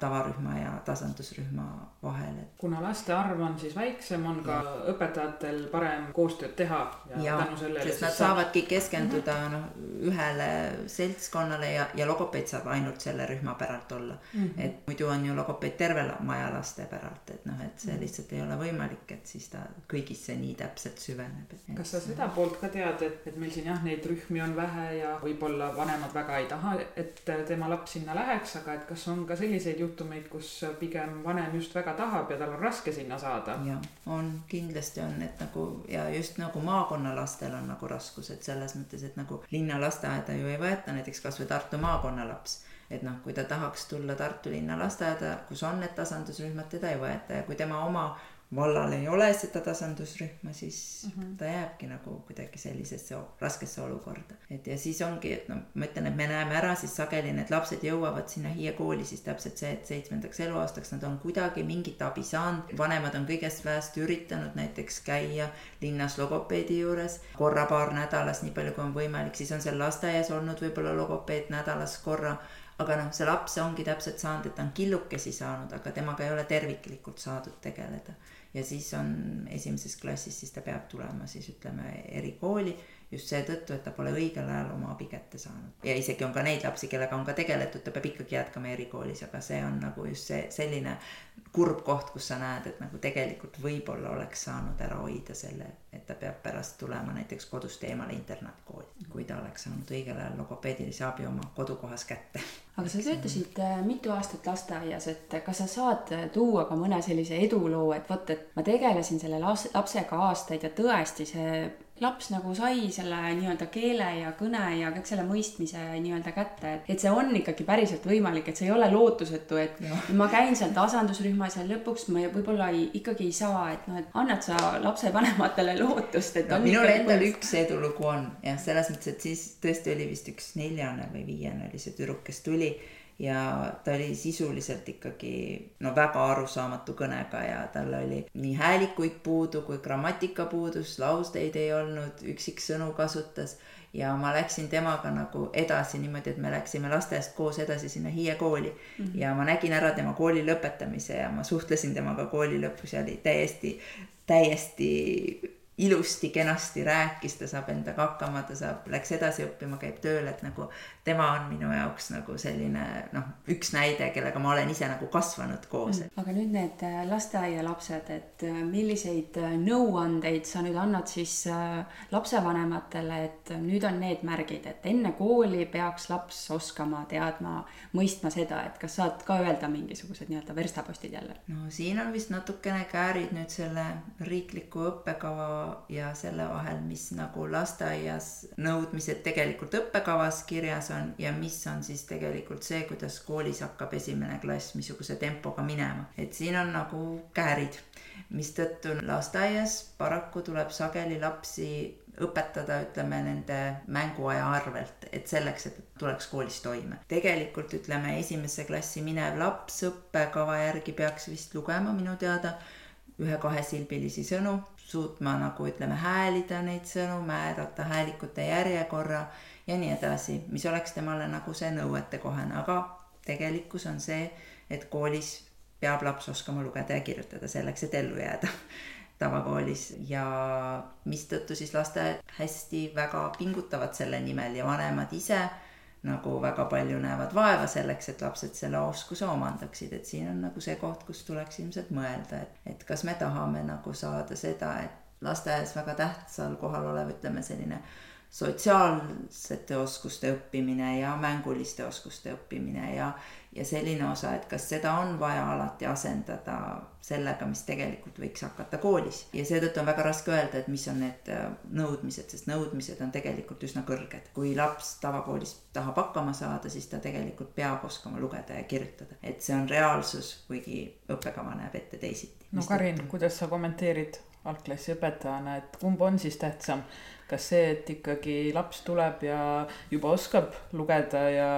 [SPEAKER 3] tavarühma ja tasandusrühma vahel, et.
[SPEAKER 2] kuna laste arv on siis väiksem, on ka ja. õpetajatel parem koostööd teha ja, ja tänu sellele
[SPEAKER 3] sest nad saavadki keskenduda mm -hmm. noh, ühele seltskonnale ja, ja logopeed saab ainult selle rühma päralt olla mm. -hmm. et muidu on ju logopeed terve maja laste päralt, et noh, et see mhm. Lihtsalt ei ole võimalik, et siis ta kõigisse nii täpselt süveneb.
[SPEAKER 2] kas sa seda poolt ka tead, et, et meil siin jah, neid rühmi on vähe ja võib-olla vanemad väga ei taha, et tema laps sinna läheks, aga et kas on ka selliseid juhtumeid, kus pigem vanem just väga tahab ja tal on raske sinna saada?
[SPEAKER 3] jah, on, kindlasti on, et nagu ja just nagu maakonnalastel on nagu raskused selles mõttes, et nagu linnalasteaeda ju ei võeta näiteks kasvõi Tartu maakonna laps et noh, kui ta tahaks tulla Tartu linna lasteaeda, kus on need tasandusrühmad, teda ei võeta ja kui tema oma vallal ei ole seda tasandusrühma, siis mm -hmm. ta jääbki nagu kuidagi sellisesse raskesse olukorda. et ja siis ongi, et no ma ütlen, et me näeme ära siis sageli need lapsed jõuavad sinna Hiie kooli siis täpselt see, et seitsmendaks eluaastaks nad on kuidagi mingit abi saanud. vanemad on kõigest vähest üritanud näiteks käia linnas logopeedi juures korra-paar nädalas, nii palju kui on võimalik, siis on seal lasteaias olnud võib-olla logopeed nädalas korra aga noh, see laps ongi täpselt saanud, et ta on killukesi saanud, aga temaga ei ole terviklikult saadud tegeleda. Ja siis on esimeses klassis, siis ta peab tulema siis ütleme erikooli just seetõttu, et ta pole õigel ajal oma abi kätte saanud. ja isegi on ka neid lapsi, kellega on ka tegeletud, ta peab ikkagi jätkama erikoolis, aga see on nagu just see selline kurb koht, kus sa näed, et nagu tegelikult võib-olla oleks saanud ära hoida selle, et ta peab pärast tulema näiteks kodust eemale internaatkooli, kui ta oleks saanud õigel ajal logopeedilise abi oma kodukohas kätte.
[SPEAKER 1] aga sa töötasid äh, mitu aastat lasteaias, et kas sa saad tuua ka mõne sellise eduloo, et vot, et ma tegelesin selle lapsega aastaid ja tõesti see laps nagu sai selle nii-öelda keele ja kõne ja kõik selle mõistmise nii-öelda kätte, et, et see on ikkagi päriselt võimalik, et see ei ole lootusetu, et ja. ma käin seal tasandusrühmas ja lõpuks ma võib-olla ei, ikkagi ei saa, et noh, et annad sa lapsevanematele lootust, et
[SPEAKER 3] no, minul endal üks edulugu on jah, selles mõttes, et siis tõesti oli vist üks neljane või viiene oli see tüdruk, kes tuli ja ta oli sisuliselt ikkagi no väga arusaamatu kõnega ja tal oli nii häälikuid puudu kui grammatika puudus, lausteid ei olnud, üksiksõnu kasutas. Ja ma läksin temaga nagu edasi niimoodi, et me läksime lasteaiast koos edasi sinna Hiie kooli. Mm -hmm. ja ma nägin ära tema kooli lõpetamise ja ma suhtlesin temaga kooli lõpus ja oli täiesti, täiesti ilusti-kenasti rääkis, ta saab endaga hakkama, ta saab, läks edasi õppima, käib tööl, et nagu tema on minu jaoks nagu selline noh, üks näide, kellega ma olen ise nagu kasvanud koos.
[SPEAKER 1] Aga nüüd need äh, lasteaialapsed, et äh, milliseid äh, nõuandeid sa nüüd annad siis lapsevanematele, et nüüd on need märgid, et enne kooli peaks laps oskama, teadma, mõistma seda, et kas saad ka öelda mingisugused nii-öelda verstapostid jälle?
[SPEAKER 3] no siin on vist natukene käärid nüüd selle riikliku õppekava ja selle vahel, mis nagu lasteaias nõudmised tegelikult õppekavas kirjas on ja mis on siis tegelikult see, kuidas koolis hakkab esimene klass, missuguse tempoga minema. et siin on nagu käärid, mistõttu lasteaias paraku tuleb sageli lapsi õpetada, ütleme nende mänguaja arvelt, et selleks, et tuleks koolis toime. tegelikult ütleme, esimesse klassi minev laps õppekava järgi peaks vist lugema minu teada ühe-kahesilbilisi sõnu, suutma nagu ütleme, häälida neid sõnu, määrata häälikute järjekorra ja nii edasi, mis oleks temale nagu see nõuetekohane, aga tegelikkus on see, et koolis peab laps oskama lugeda ja kirjutada selleks, et ellu jääda (laughs) tavakoolis. Ja mistõttu siis lasteaed hästi väga pingutavad selle nimel ja vanemad ise nagu väga palju näevad vaeva selleks, et lapsed selle oskuse omandaksid, et siin on nagu see koht, kus tuleks ilmselt mõelda, et, et kas me tahame nagu saada seda, et lasteaias väga tähtsal kohal olev, ütleme selline sotsiaalsete oskuste õppimine ja mänguliste oskuste õppimine ja, ja selline osa, et kas seda on vaja alati asendada sellega, mis tegelikult võiks hakata koolis. ja seetõttu on väga raske öelda, et mis on need äh, nõudmised, sest nõudmised on tegelikult üsna kõrged. kui laps tavakoolis tahab hakkama saada, siis ta tegelikult peab oskama lugeda ja kirjutada. et see on reaalsus, kuigi õppekava näeb ette teisiti.
[SPEAKER 2] no Karin, kuidas sa kommenteerid algklassi õpetajana, et kumb on siis tähtsam, kas see, et ikkagi laps tuleb ja juba oskab lugeda ja,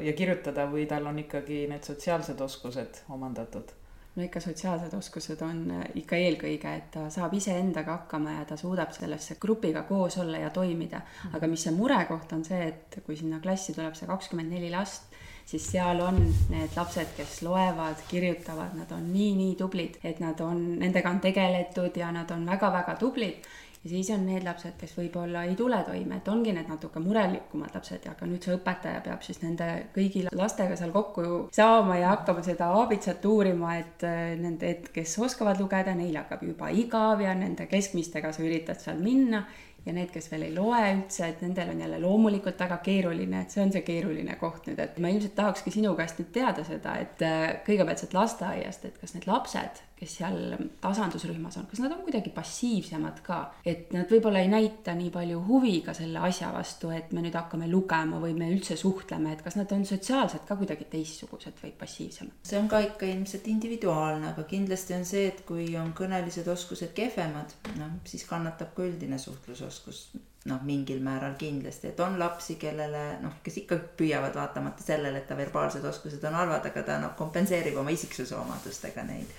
[SPEAKER 2] ja kirjutada või tal on ikkagi need sotsiaalsed oskused omandatud?
[SPEAKER 1] no ikka sotsiaalsed oskused on ikka eelkõige, et ta saab iseendaga hakkama ja ta suudab sellesse grupiga koos olla ja toimida. Mhm. aga mis see murekoht on see, et kui sinna klassi tuleb see kakskümmend neli last, siis seal on need lapsed, kes loevad, kirjutavad, nad on nii-nii tublid, et nad on, nendega on tegeletud ja nad on väga-väga tublid ja siis on need lapsed, kes võib-olla ei tule toime, et ongi need natuke murelikumad lapsed ja ka nüüd see õpetaja peab siis nende kõigi lastega seal kokku saama ja hakkama seda aabitsat uurima, et äh, nende, et kes oskavad lugeda, neil hakkab juba igav ja nende keskmistega sa üritad seal minna. Ja need, kes veel ei loe üldse, et nendel on jälle loomulikult väga keeruline, et see on see keeruline koht nüüd, et ma ilmselt tahakski sinu käest nüüd teada seda, et äh, kõigepealt sealt lasteaiast, et kas need lapsed, kes seal tasandusrühmas on, kas nad on kuidagi passiivsemad ka, et nad võib-olla ei näita nii palju huvi ka selle asja vastu, et me nüüd hakkame lugema või me üldse suhtleme, et kas nad on sotsiaalselt ka kuidagi teistsugused või passiivsemad?
[SPEAKER 3] see on ka ikka ilmselt individuaalne, aga kindlasti on see, et kui on kõnelised oskused kehvemad, noh, siis kannatab ka üldine suhtlusoskus noh, mingil määral kindlasti, et on lapsi, kellele noh, kes ikka püüavad vaatamata sellele, et ta verbaalsed oskused on halvad, aga ta noh, kompenseerib oma isiksuse omadustega neid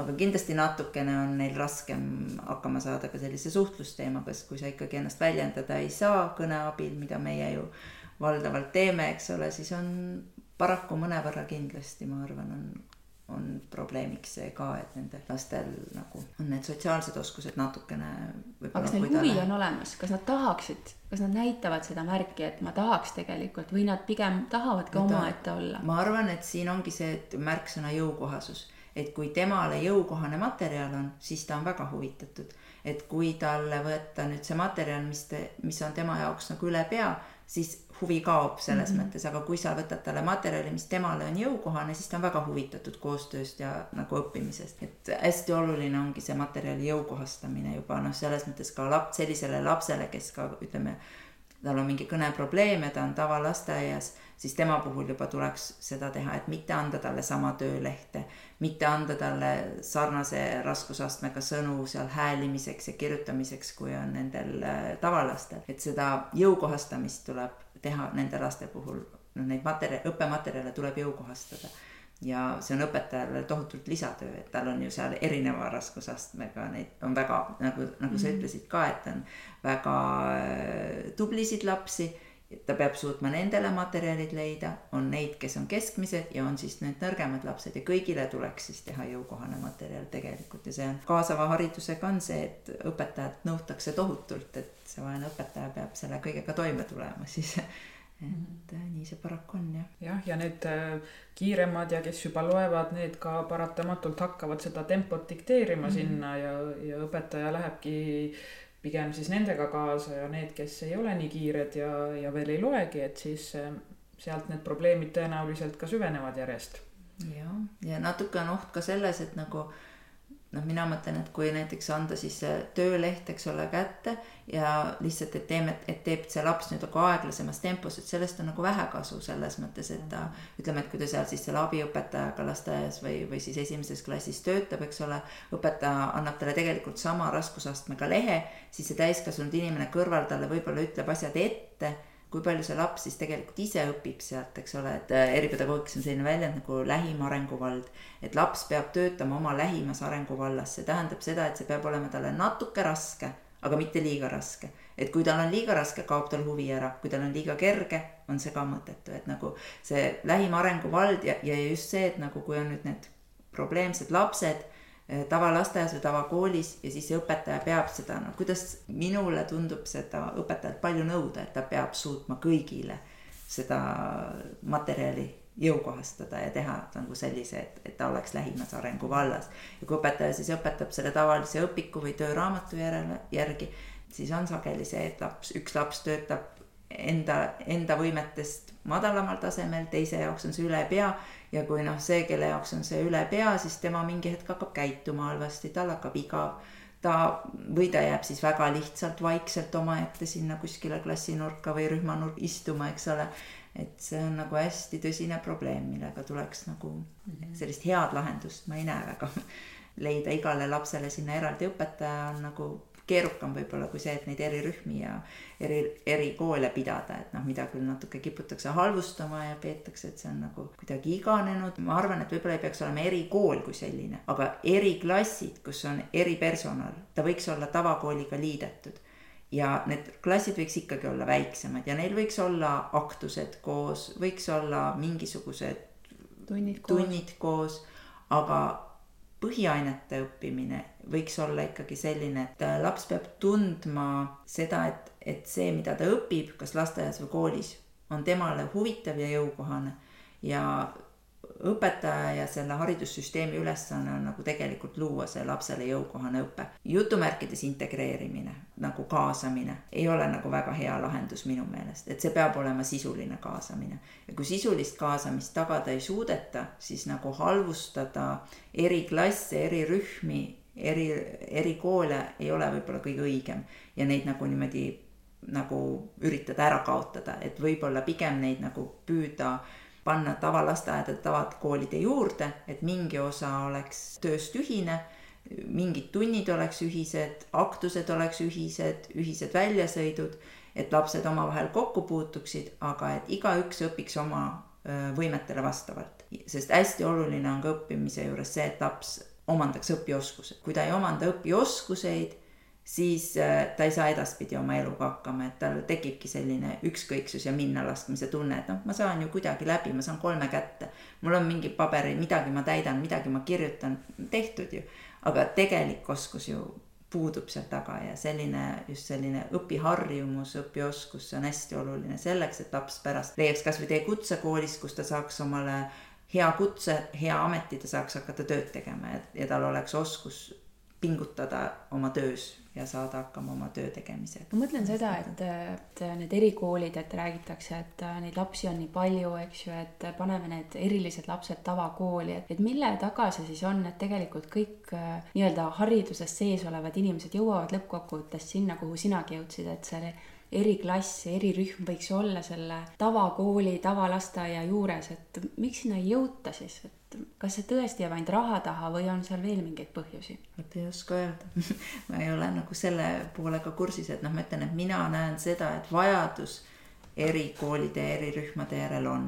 [SPEAKER 3] aga kindlasti natukene on neil raskem hakkama saada ka sellise suhtlusteemaga, sest kui sa ikkagi ennast väljendada ei saa kõne abil, mida meie ju valdavalt teeme, eks ole, siis on paraku mõnevõrra kindlasti, ma arvan, on on probleemiks see ka, et nendel lastel nagu on need sotsiaalsed oskused natukene.
[SPEAKER 1] aga kas neil huvi on olemas, kas nad tahaksid, kas nad näitavad seda märki, et ma tahaks tegelikult või nad pigem tahavadki omaette olla?
[SPEAKER 3] ma arvan, et siin ongi see, et märksõna jõukohasus et kui temale jõukohane materjal on, siis ta on väga huvitatud. et kui talle võtta nüüd see materjal, mis te, mis on tema jaoks nagu üle pea, siis huvi kaob selles mm -hmm. mõttes, aga kui sa võtad talle materjali, mis temale on jõukohane, siis ta on väga huvitatud koostööst ja nagu õppimisest. et hästi oluline ongi see materjali jõukohastamine juba noh, selles mõttes ka laps, sellisele lapsele, kes ka ütleme, tal on mingi kõneprobleem ja ta on tavalasteaias siis tema puhul juba tuleks seda teha, et mitte anda talle sama töölehte, mitte anda talle sarnase raskusastmega sõnu seal häälimiseks ja kirjutamiseks, kui on nendel äh, tavalastel. et seda jõukohastamist tuleb teha nende laste puhul, noh, neid materjale, õppematerjale tuleb jõukohastada ja see on õpetajale tohutult lisatöö, et tal on ju seal erineva raskusastmega neid on väga nagu, nagu mm -hmm. sa mhm. ütlesid ka, et on väga äh, tublisid lapsi ta peab suutma nendele materjalid leida, on neid, kes on keskmised ja on siis need nõrgemad lapsed ja kõigile tuleks siis teha jõukohane materjal tegelikult ja see on kaasava haridusega on see, et õpetajat nõutakse tohutult, et see vaene õpetaja peab selle kõigega toime tulema siis (laughs) et mm. nii see paraku on jah.
[SPEAKER 2] jah, ja need äh, kiiremad ja kes juba loevad, need ka paratamatult hakkavad seda tempot dikteerima mm -hmm. sinna ja, ja õpetaja lähebki pigem siis nendega kaasa ja need, kes ei ole nii kiired ja, ja veel ei loegi, et siis eh, sealt need probleemid tõenäoliselt ka süvenevad järjest.
[SPEAKER 3] jah, ja natuke on oht ka selles, et nagu noh, mina mõtlen, et kui näiteks anda siis tööleht, eks ole, kätte ja lihtsalt, et teeme, et teeb see laps nüüd nagu aeglasemas tempos, et sellest on nagu vähe kasu selles mõttes, et ta ütleme, et kui ta seal siis selle abiõpetajaga lasteaias või, või siis esimeses klassis töötab, eks ole, õpetaja annab talle tegelikult sama raskusastmega lehe, siis see täiskasvanud inimene kõrval talle võib-olla ütleb asjad ette kui palju see laps siis tegelikult ise õpib sealt, eks ole, et äh, eripedagoogikas on selline väljend nagu lähim arenguvald. et laps peab töötama oma lähimas arenguvallas, see tähendab seda, et see peab olema talle natuke raske, aga mitte liiga raske. et kui tal on liiga raske, kaob tal huvi ära, kui tal on liiga kerge, on see ka mõttetu, et nagu see lähim arenguvald ja, ja just see, et nagu kui on nüüd need probleemsed lapsed tavalasteaias või tavakoolis ja siis see õpetaja peab seda, no kuidas minule tundub seda õpetajalt palju nõuda, et ta peab suutma kõigile seda materjali jõukohastada ja teha nagu sellise, et, et ta oleks lähimas arenguvallas. ja kui õpetaja siis õpetab selle tavalise õpiku või tööraamatu järele, järgi, siis on sageli see, et laps, üks laps töötab enda, enda võimetest madalamal tasemel, teise jaoks on see üle pea ja kui noh, see, kelle jaoks on see üle pea, siis tema mingi hetk hakkab käituma halvasti, tal hakkab igav. ta või ta jääb siis väga lihtsalt vaikselt omaette sinna kuskile klassinurka või rühmanurka istuma, eks ole. et see on nagu hästi tõsine probleem, millega tuleks nagu mhm. sellist head lahendust ma ei näe väga (laughs) leida igale lapsele sinna eraldi õpetaja on nagu keerukam võib-olla kui see, et neid erirühmi ja eri, erikoole pidada, et noh, mida küll natuke kiputakse halvustama ja peetakse, et see on nagu kuidagi iganenud. ma arvan, et võib-olla ei peaks olema erikool kui selline, aga eriklassid, kus on eripersonal, ta võiks olla tavakooliga liidetud ja need klassid võiks ikkagi olla väiksemad ja neil võiks olla aktused koos, võiks olla mingisugused
[SPEAKER 1] tunnid koos,
[SPEAKER 3] tunnid koos, aga põhiainete õppimine võiks olla ikkagi selline, et laps peab tundma seda, et, et see, mida ta õpib, kas lasteaias või koolis, on temale huvitav ja jõukohane ja õpetaja ja selle haridussüsteemi ülesanne on nagu tegelikult luua see lapsele jõukohane õpe. jutumärkides integreerimine, nagu kaasamine, ei ole nagu väga hea lahendus minu meelest, et see peab olema sisuline kaasamine. ja kui sisulist kaasamist tagada ei suudeta, siis nagu halvustada eri klasse, eri rühmi, eri, eri koole ei ole võib-olla kõige õigem ja neid nagu niimoodi nagu üritada ära kaotada, et võib-olla pigem neid nagu püüda panna tavalasteaedade, tavakoolide juurde, et mingi osa oleks tööst ühine, mingid tunnid oleks ühised, aktused oleks ühised, ühised väljasõidud, et lapsed omavahel kokku puutuksid, aga et igaüks õpiks oma võimetele vastavalt. sest hästi oluline on ka õppimise juures see, et laps omandaks õpioskused. kui ta ei omanda õpioskuseid, siis äh, ta ei saa edaspidi oma eluga hakkama, et tal tekibki selline ükskõiksus ja minnalaskmise tunne, et noh, ma saan ju kuidagi läbi, ma saan kolme kätte. mul on mingi paberil, midagi ma täidan, midagi ma kirjutan, tehtud ju. aga tegelik oskus ju puudub seal taga ja selline, just selline õpiharjumus, õpioskus, see on hästi oluline selleks, et laps pärast leiaks kasvõi teie kutsekoolis, kus ta saaks omale hea kutse, hea ameti, ta saaks hakata tööd tegema ja, ja tal oleks oskus pingutada oma töös ja saada hakkama oma töö tegemisega.
[SPEAKER 1] ma mõtlen seda, et, et need erikoolid, et räägitakse, et neid lapsi on nii palju, eks ju, et paneme need erilised lapsed tavakooli, et, et mille taga see siis on, et tegelikult kõik nii-öelda hariduses sees olevad inimesed jõuavad lõppkokkuvõttes sinna, kuhu sinagi jõudsid, et see eriklass, erirühm võiks olla selle tavakooli, tavalasteaia juures, et miks sinna ei jõuta siis, et kas see tõesti jääb ainult raha taha või on seal veel mingeid põhjusi?
[SPEAKER 3] vot ei oska öelda (laughs) ma ei ole nagu selle poolega kursis, et noh, ma ütlen, et mina näen seda, et vajadus erikoolide ja erirühmade järel on,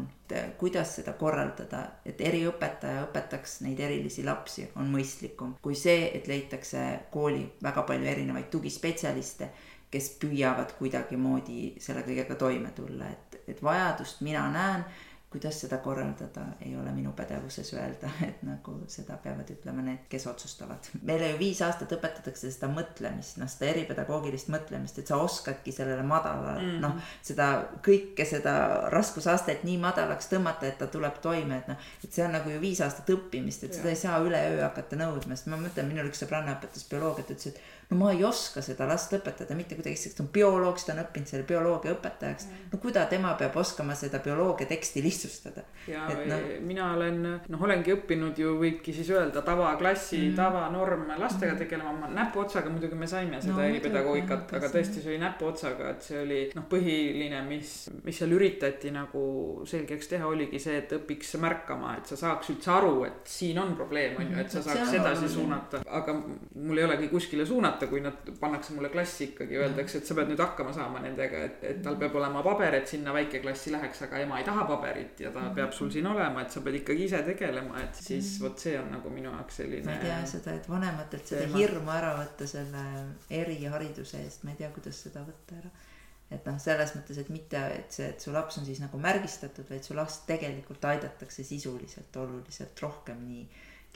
[SPEAKER 3] kuidas seda korraldada, et eriõpetaja õpetaks neid erilisi lapsi, on mõistlikum kui see, et leitakse kooli väga palju erinevaid tugispetsialiste, kes püüavad kuidagimoodi selle kõigega toime tulla, et, et vajadust mina näen kuidas seda korraldada, ei ole minu pädevuses öelda, (laughs) et nagu seda peavad ütlema need, kes otsustavad. meile ju viis aastat õpetatakse seda mõtlemist, noh, seda eripedagoogilist mõtlemist, et sa oskadki sellele madalale mm -hmm., noh, seda kõike seda raskusastet nii madalaks tõmmata, et ta tuleb toime, et noh, et see on nagu ju viis aastat õppimist, et ja. seda ei saa üleöö hakata nõudma, sest ma mõtlen, minul üks sõbranna õpetas bioloogiat, ütles, et no ma ei oska seda last õpetada mitte kuidagi, sest ta on bioloog, siis ta on õppinud selle bioloogia õpetajaks. no kuida tema peab oskama seda bioloogia teksti lihtsustada.
[SPEAKER 2] ja no. mina olen, noh, olengi õppinud ju võibki siis öelda tavaklassi mm, tavanorm lastega mm tegelema, ma näpuotsaga muidugi me saime seda no, eripedagoogikat, aga tõesti, see oli näpuotsaga, et see oli noh, põhiline, mis, mis seal üritati nagu selgeks teha, oligi see, et õpiks märkama, et sa saaks üldse aru, et siin on probleem, on ju, et sa mhm. saaks edasi suunata, aga mul ei olegi kuskile suunata, kui nad pannakse mulle klassi ikkagi, öeldakse, et sa pead nüüd hakkama saama nendega, et, et tal peab olema paber, et sinna väikeklassi läheks, aga ema ei taha paberit ja ta peab sul siin olema, et sa pead ikkagi ise tegelema, et siis -hmm. vot see on nagu minu jaoks selline.
[SPEAKER 3] ma ei tea seda, et vanematelt seda teema. hirmu ära võtta selle erihariduse eest, ma ei tea, kuidas seda võtta ära et noh, selles mõttes, et mitte, et see, et su laps on siis nagu märgistatud, vaid su last tegelikult aidatakse sisuliselt oluliselt rohkem nii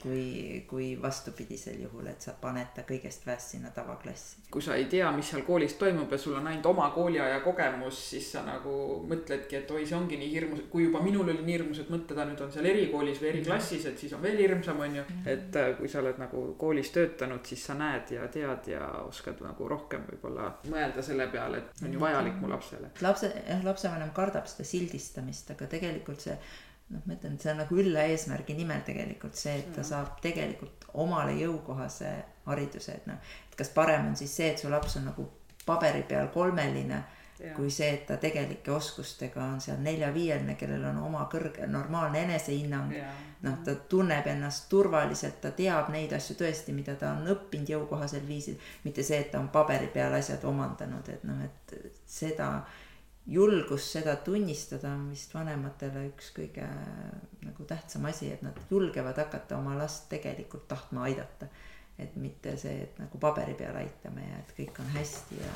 [SPEAKER 3] kui, kui vastupidisel juhul, et sa paned ta kõigest väest sinna tavaklassi.
[SPEAKER 2] kui sa ei tea, mis seal koolis toimub ja sul on ainult oma kooliaja kogemus, siis sa nagu mõtledki, et oi, see ongi nii hirmus, kui juba minul oli nii hirmus, et mõte, ta nüüd on seal erikoolis või eriklassis, et siis on veel hirmsam, on ju. Mhm. et äh, kui sa oled nagu koolis töötanud, siis sa näed ja tead ja oskad nagu rohkem võib-olla mõelda selle peale, et on ju vajalik mu lapsele.
[SPEAKER 3] lapse, jah, lapsevanem kardab seda sildistamist, aga tegelikult see noh, ma ütlen, et see on nagu ülla eesmärgi nimel tegelikult see, et ta saab tegelikult omale jõukohase hariduse, et noh, et kas parem on siis see, et su laps on nagu paberi peal kolmeline Ja. kui see, et ta tegelike oskustega on seal nelja-viieline, kellel on oma kõrge normaalne enesehinnang. noh, ta tunneb ennast turvaliselt, ta teab neid asju tõesti, mida ta on õppinud jõukohasel viisil, mitte see, et ta on paberi peal asjad omandanud, et noh, et seda julgus seda tunnistada on vist vanematele üks kõige nagu tähtsam asi, et nad julgevad hakata oma last tegelikult tahtma aidata. et mitte see, et nagu paberi peal aitame ja et kõik on hästi ja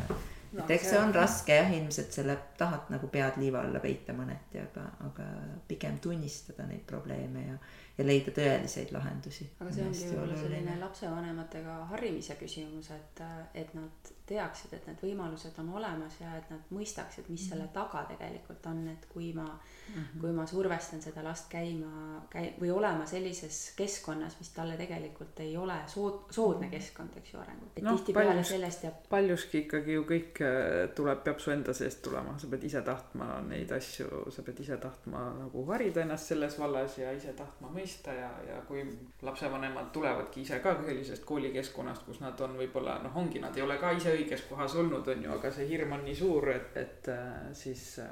[SPEAKER 3] no, et eks see on raske jah, ilmselt selle tahad nagu pead liiva alla peita mõneti, aga, aga pigem tunnistada neid probleeme ja ja leida tõeliseid lahendusi.
[SPEAKER 1] aga see ongi võib-olla selline lapsevanematega harimise küsimus, et, et nad teaksid, et need võimalused on olemas ja et nad mõistaksid, mis selle mhm. taga tegelikult on, et kui ma mm, -hmm. kui ma survestan seda last käima, käi- või olema sellises keskkonnas, mis talle tegelikult ei ole sood-, soodne mhm. keskkond, eks ju, arengut. et no, tihtipeale sellest jääb.
[SPEAKER 2] paljuski ikkagi ju kõik äh, tuleb, peab su enda seest tulema, sa pead ise tahtma neid asju, sa pead ise tahtma nagu harida ennast selles vallas ja ise tahtma mõista ja, ja kui lapsevanemad tulevadki ise ka sellisest koolikeskkonnast, kus nad on võib-olla noh, ongi, nad ei ole ka ise õiges kohas olnud, on ju, aga see hirm on nii suur, et, et äh, siis äh,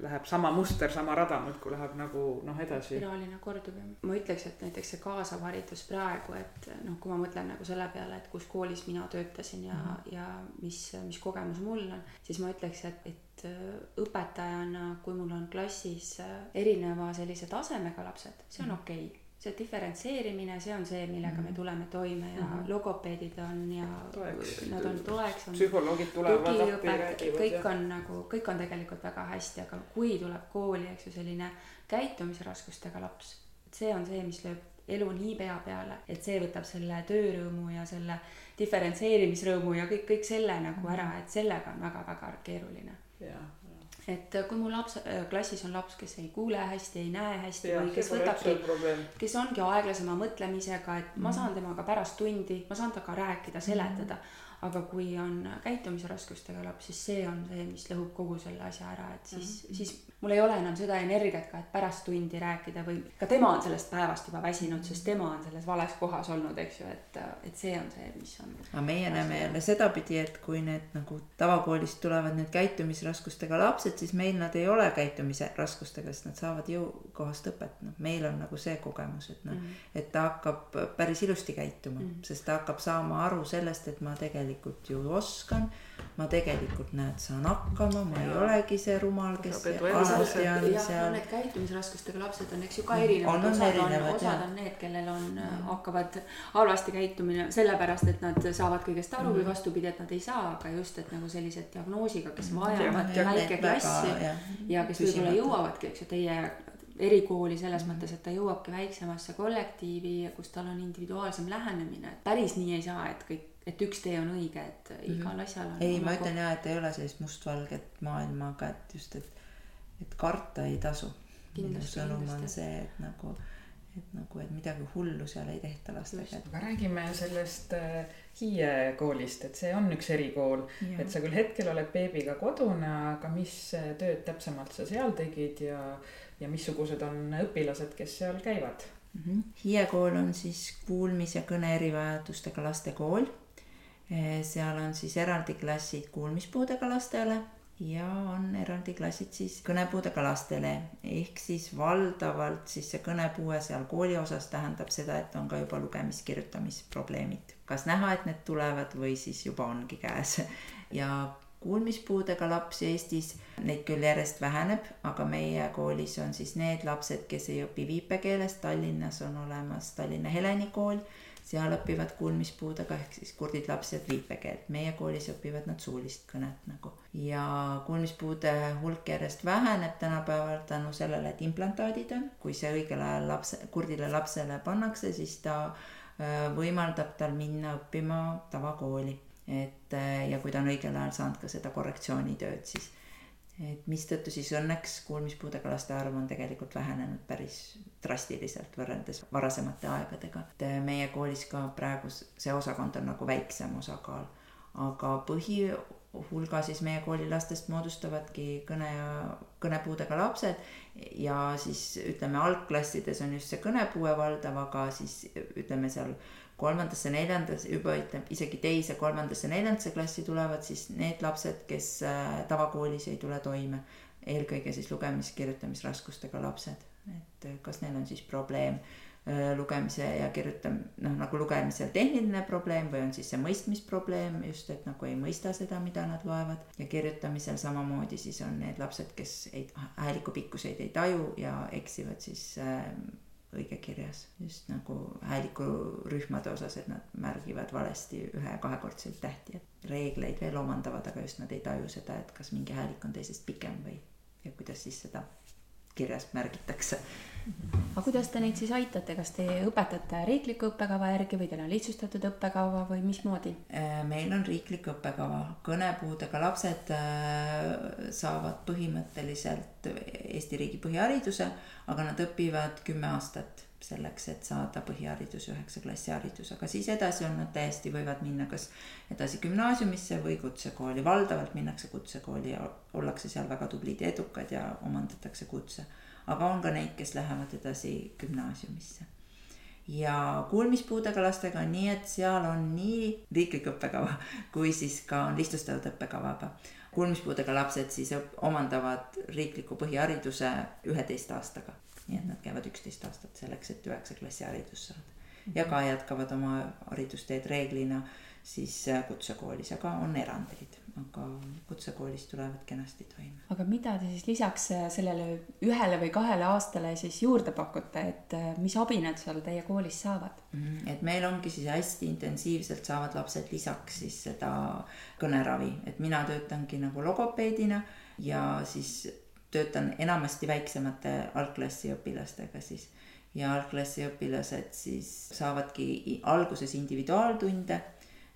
[SPEAKER 2] läheb sama muster, sama rada muudkui läheb nagu noh, edasi.
[SPEAKER 1] spiraalina kordub ja ma ütleks, et näiteks see kaasav haridus praegu, et noh, kui ma mõtlen nagu selle peale, et kus koolis mina töötasin ja mm, -hmm. ja mis, mis kogemus mul on, siis ma ütleks, et, et äh, õpetajana, kui mul on klassis äh, erineva sellise tasemega lapsed, see on mhm. okei okay. see diferentseerimine, see on see, millega me mhm. tuleme toime ja mm -hmm. logopeedid on ja toeks. nad on toeks.
[SPEAKER 2] psühholoogid tulevad
[SPEAKER 1] appi, räägivad. kõik on nagu, kõik on tegelikult väga hästi, aga kui tuleb kooli, eks ju, selline käitumisraskustega laps, see on see, mis lööb elu nii pea peale, et see võtab selle töörõõmu ja selle diferentseerimisrõõmu ja kõik, kõik selle nagu ära, et sellega on väga-väga keeruline et kui mu laps, äh, klassis on laps, kes ei kuule hästi, ei näe hästi ja, või kes võtabki, kes ongi aeglasema mõtlemisega, et ma mhm. saan temaga pärast tundi, ma saan temaga rääkida, seletada mm. aga kui on käitumisraskustega laps, siis see on see, mis lõhub kogu selle asja ära, et siis mm, -hmm. siis mul ei ole enam seda energiat ka, et pärast tundi rääkida või ka tema on sellest päevast juba väsinud, sest tema on selles vales kohas olnud, eks ju, et, et see on see, mis on.
[SPEAKER 3] aga meie näeme jälle sedapidi, et kui need nagu tavakoolist tulevad need käitumisraskustega lapsed, siis meil nad ei ole käitumise raskustega, sest nad saavad jõukohast õpet, noh, meil on nagu see kogemus, et noh mm -hmm., et ta hakkab päris ilusti käituma mm, -hmm. sest ta hakkab saama aru sellest, et ma tegelikult ju oskan ma tegelikult näed, saan hakkama, ma ei olegi see rumal, kes
[SPEAKER 1] alati on jah, seal. no need käitumisraskustega lapsed on, eks ju, ka erinevad, osad on, osad on need, kellel on mm., hakkavad halvasti käitumine sellepärast, et nad saavad kõigest aru mm. või vastupidi, et nad ei saa, aga just, et nagu sellised diagnoosiga, kes mm. vajavad väikeklassi ja, ja kes võib-olla jõuavadki, eks ju, teie erikooli selles mm. mõttes, et ta jõuabki väiksemasse kollektiivi, kus tal on individuaalsem lähenemine, et päris nii ei saa, et kõik et üks tee on õige, et igal mm. asjal on.
[SPEAKER 3] ei, ma ütlen ja, et ei ole sellist mustvalget maailma, aga et just, et, et karta ei tasu. minu sõnum on see, et nagu, et nagu, et midagi hullu seal ei tehta lastega.
[SPEAKER 2] aga räägime sellest äh, Hiie koolist, et see on üks erikool, et sa küll hetkel oled beebiga kodune, aga mis äh, tööd täpsemalt sa seal tegid ja, ja missugused on õpilased, kes seal käivad
[SPEAKER 3] mm? -hmm. Hiie kool on siis kuulmis- ja kõne erivajadustega laste kool. seal on siis eraldi klassid kuulmispuudega lastele ja on eraldi klassid siis kõnepuudega lastele, ehk siis valdavalt siis see kõnepuue seal kooli osas tähendab seda, et on ka juba lugemis-kirjutamisprobleemid. kas näha, et need tulevad või siis juba ongi käes. Ja kuulmispuudega lapsi Eestis, neid küll järjest väheneb, aga meie koolis on siis need lapsed, kes ei õpi viipekeeles, Tallinnas on olemas Tallinna Heleni kool seal õpivad kuulmispuudega ehk siis kurdid lapsed viipekeelt, meie koolis õpivad nad suulist kõnet nagu. ja kuulmispuude hulk järjest väheneb tänapäeval tänu sellele, et implantaadid on, kui see õigel ajal lapse, kurdile lapsele pannakse, siis ta äh, võimaldab tal minna õppima tavakooli. et äh, ja kui ta on õigel ajal saanud ka seda korrektsioonitööd, siis et mistõttu siis õnneks kuulmispuudega laste arv on tegelikult vähenenud päris drastiliselt võrreldes varasemate aegadega. et äh, meie koolis ka praegu see osakond on nagu väiksem osakaal, aga põhihulga siis meie kooli lastest moodustavadki kõne ja kõnepuudega lapsed ja siis ütleme, algklassides on just see kõnepuue valdav, aga siis ütleme seal kolmandasse, neljandas, juba ütleme isegi teise, kolmandasse, neljandasse klassi tulevad siis need lapsed, kes äh, tavakoolis ei tule toime. eelkõige siis lugemis-kirjutamisraskustega lapsed, et äh, kas neil on siis probleem äh, lugemise ja kirjutam-, noh nagu lugemisel tehniline probleem või on siis see mõistmisprobleem just, et nagu ei mõista seda, mida nad loevad. ja kirjutamisel samamoodi siis on need lapsed, kes ei, hääliku pikkuseid ei taju ja eksivad siis äh, õigekirjas just nagu häälikurühmade osas, et nad märgivad valesti ühe- ja kahekordseid tähti, et reegleid veel omandavad, aga just nad ei taju seda, et kas mingi häälik on teisest pikem või ja kuidas siis seda kirjas märgitakse.
[SPEAKER 1] aga kuidas te neid siis aitate, kas te õpetate riikliku õppekava järgi või teil on lihtsustatud õppekava või mismoodi?
[SPEAKER 3] Äh, meil on riiklik õppekava, kõnepuudega lapsed äh, saavad põhimõtteliselt Eesti riigi põhihariduse, aga nad õpivad kümme aastat selleks, et saada põhiharidus, üheksa klassi haridus, aga siis edasi on nad täiesti, võivad minna kas edasi gümnaasiumisse või kutsekooli, valdavalt minnakse kutsekooli ja ollakse seal väga tublid ja edukad ja omandatakse kutse. aga on ka neid, kes lähevad edasi gümnaasiumisse ja kuulmispuudega lastega on nii, et seal on nii riiklik õppekava kui siis ka on lihtsustatud õppekavaga. kuulmispuudega lapsed siis omandavad riikliku põhihariduse üheteist aastaga nii et nad käivad üksteist aastat selleks, et üheksa klassi haridust saada. ja ka jätkavad oma haridusteed reeglina siis äh, kutsekoolis, aga on erandeid, aga kutsekoolis tulevad kenasti toime.
[SPEAKER 1] aga mida te siis lisaks äh, sellele ühele või kahele aastale siis juurde pakute, et äh, mis abi nad seal teie koolis saavad?
[SPEAKER 3] -hmm. et meil ongi siis hästi intensiivselt saavad lapsed lisaks siis seda kõneravi, et mina töötangi nagu logopeedina ja siis töötan enamasti väiksemate algklassi õpilastega siis. Ja algklassi õpilased siis saavadki alguses individuaaltunde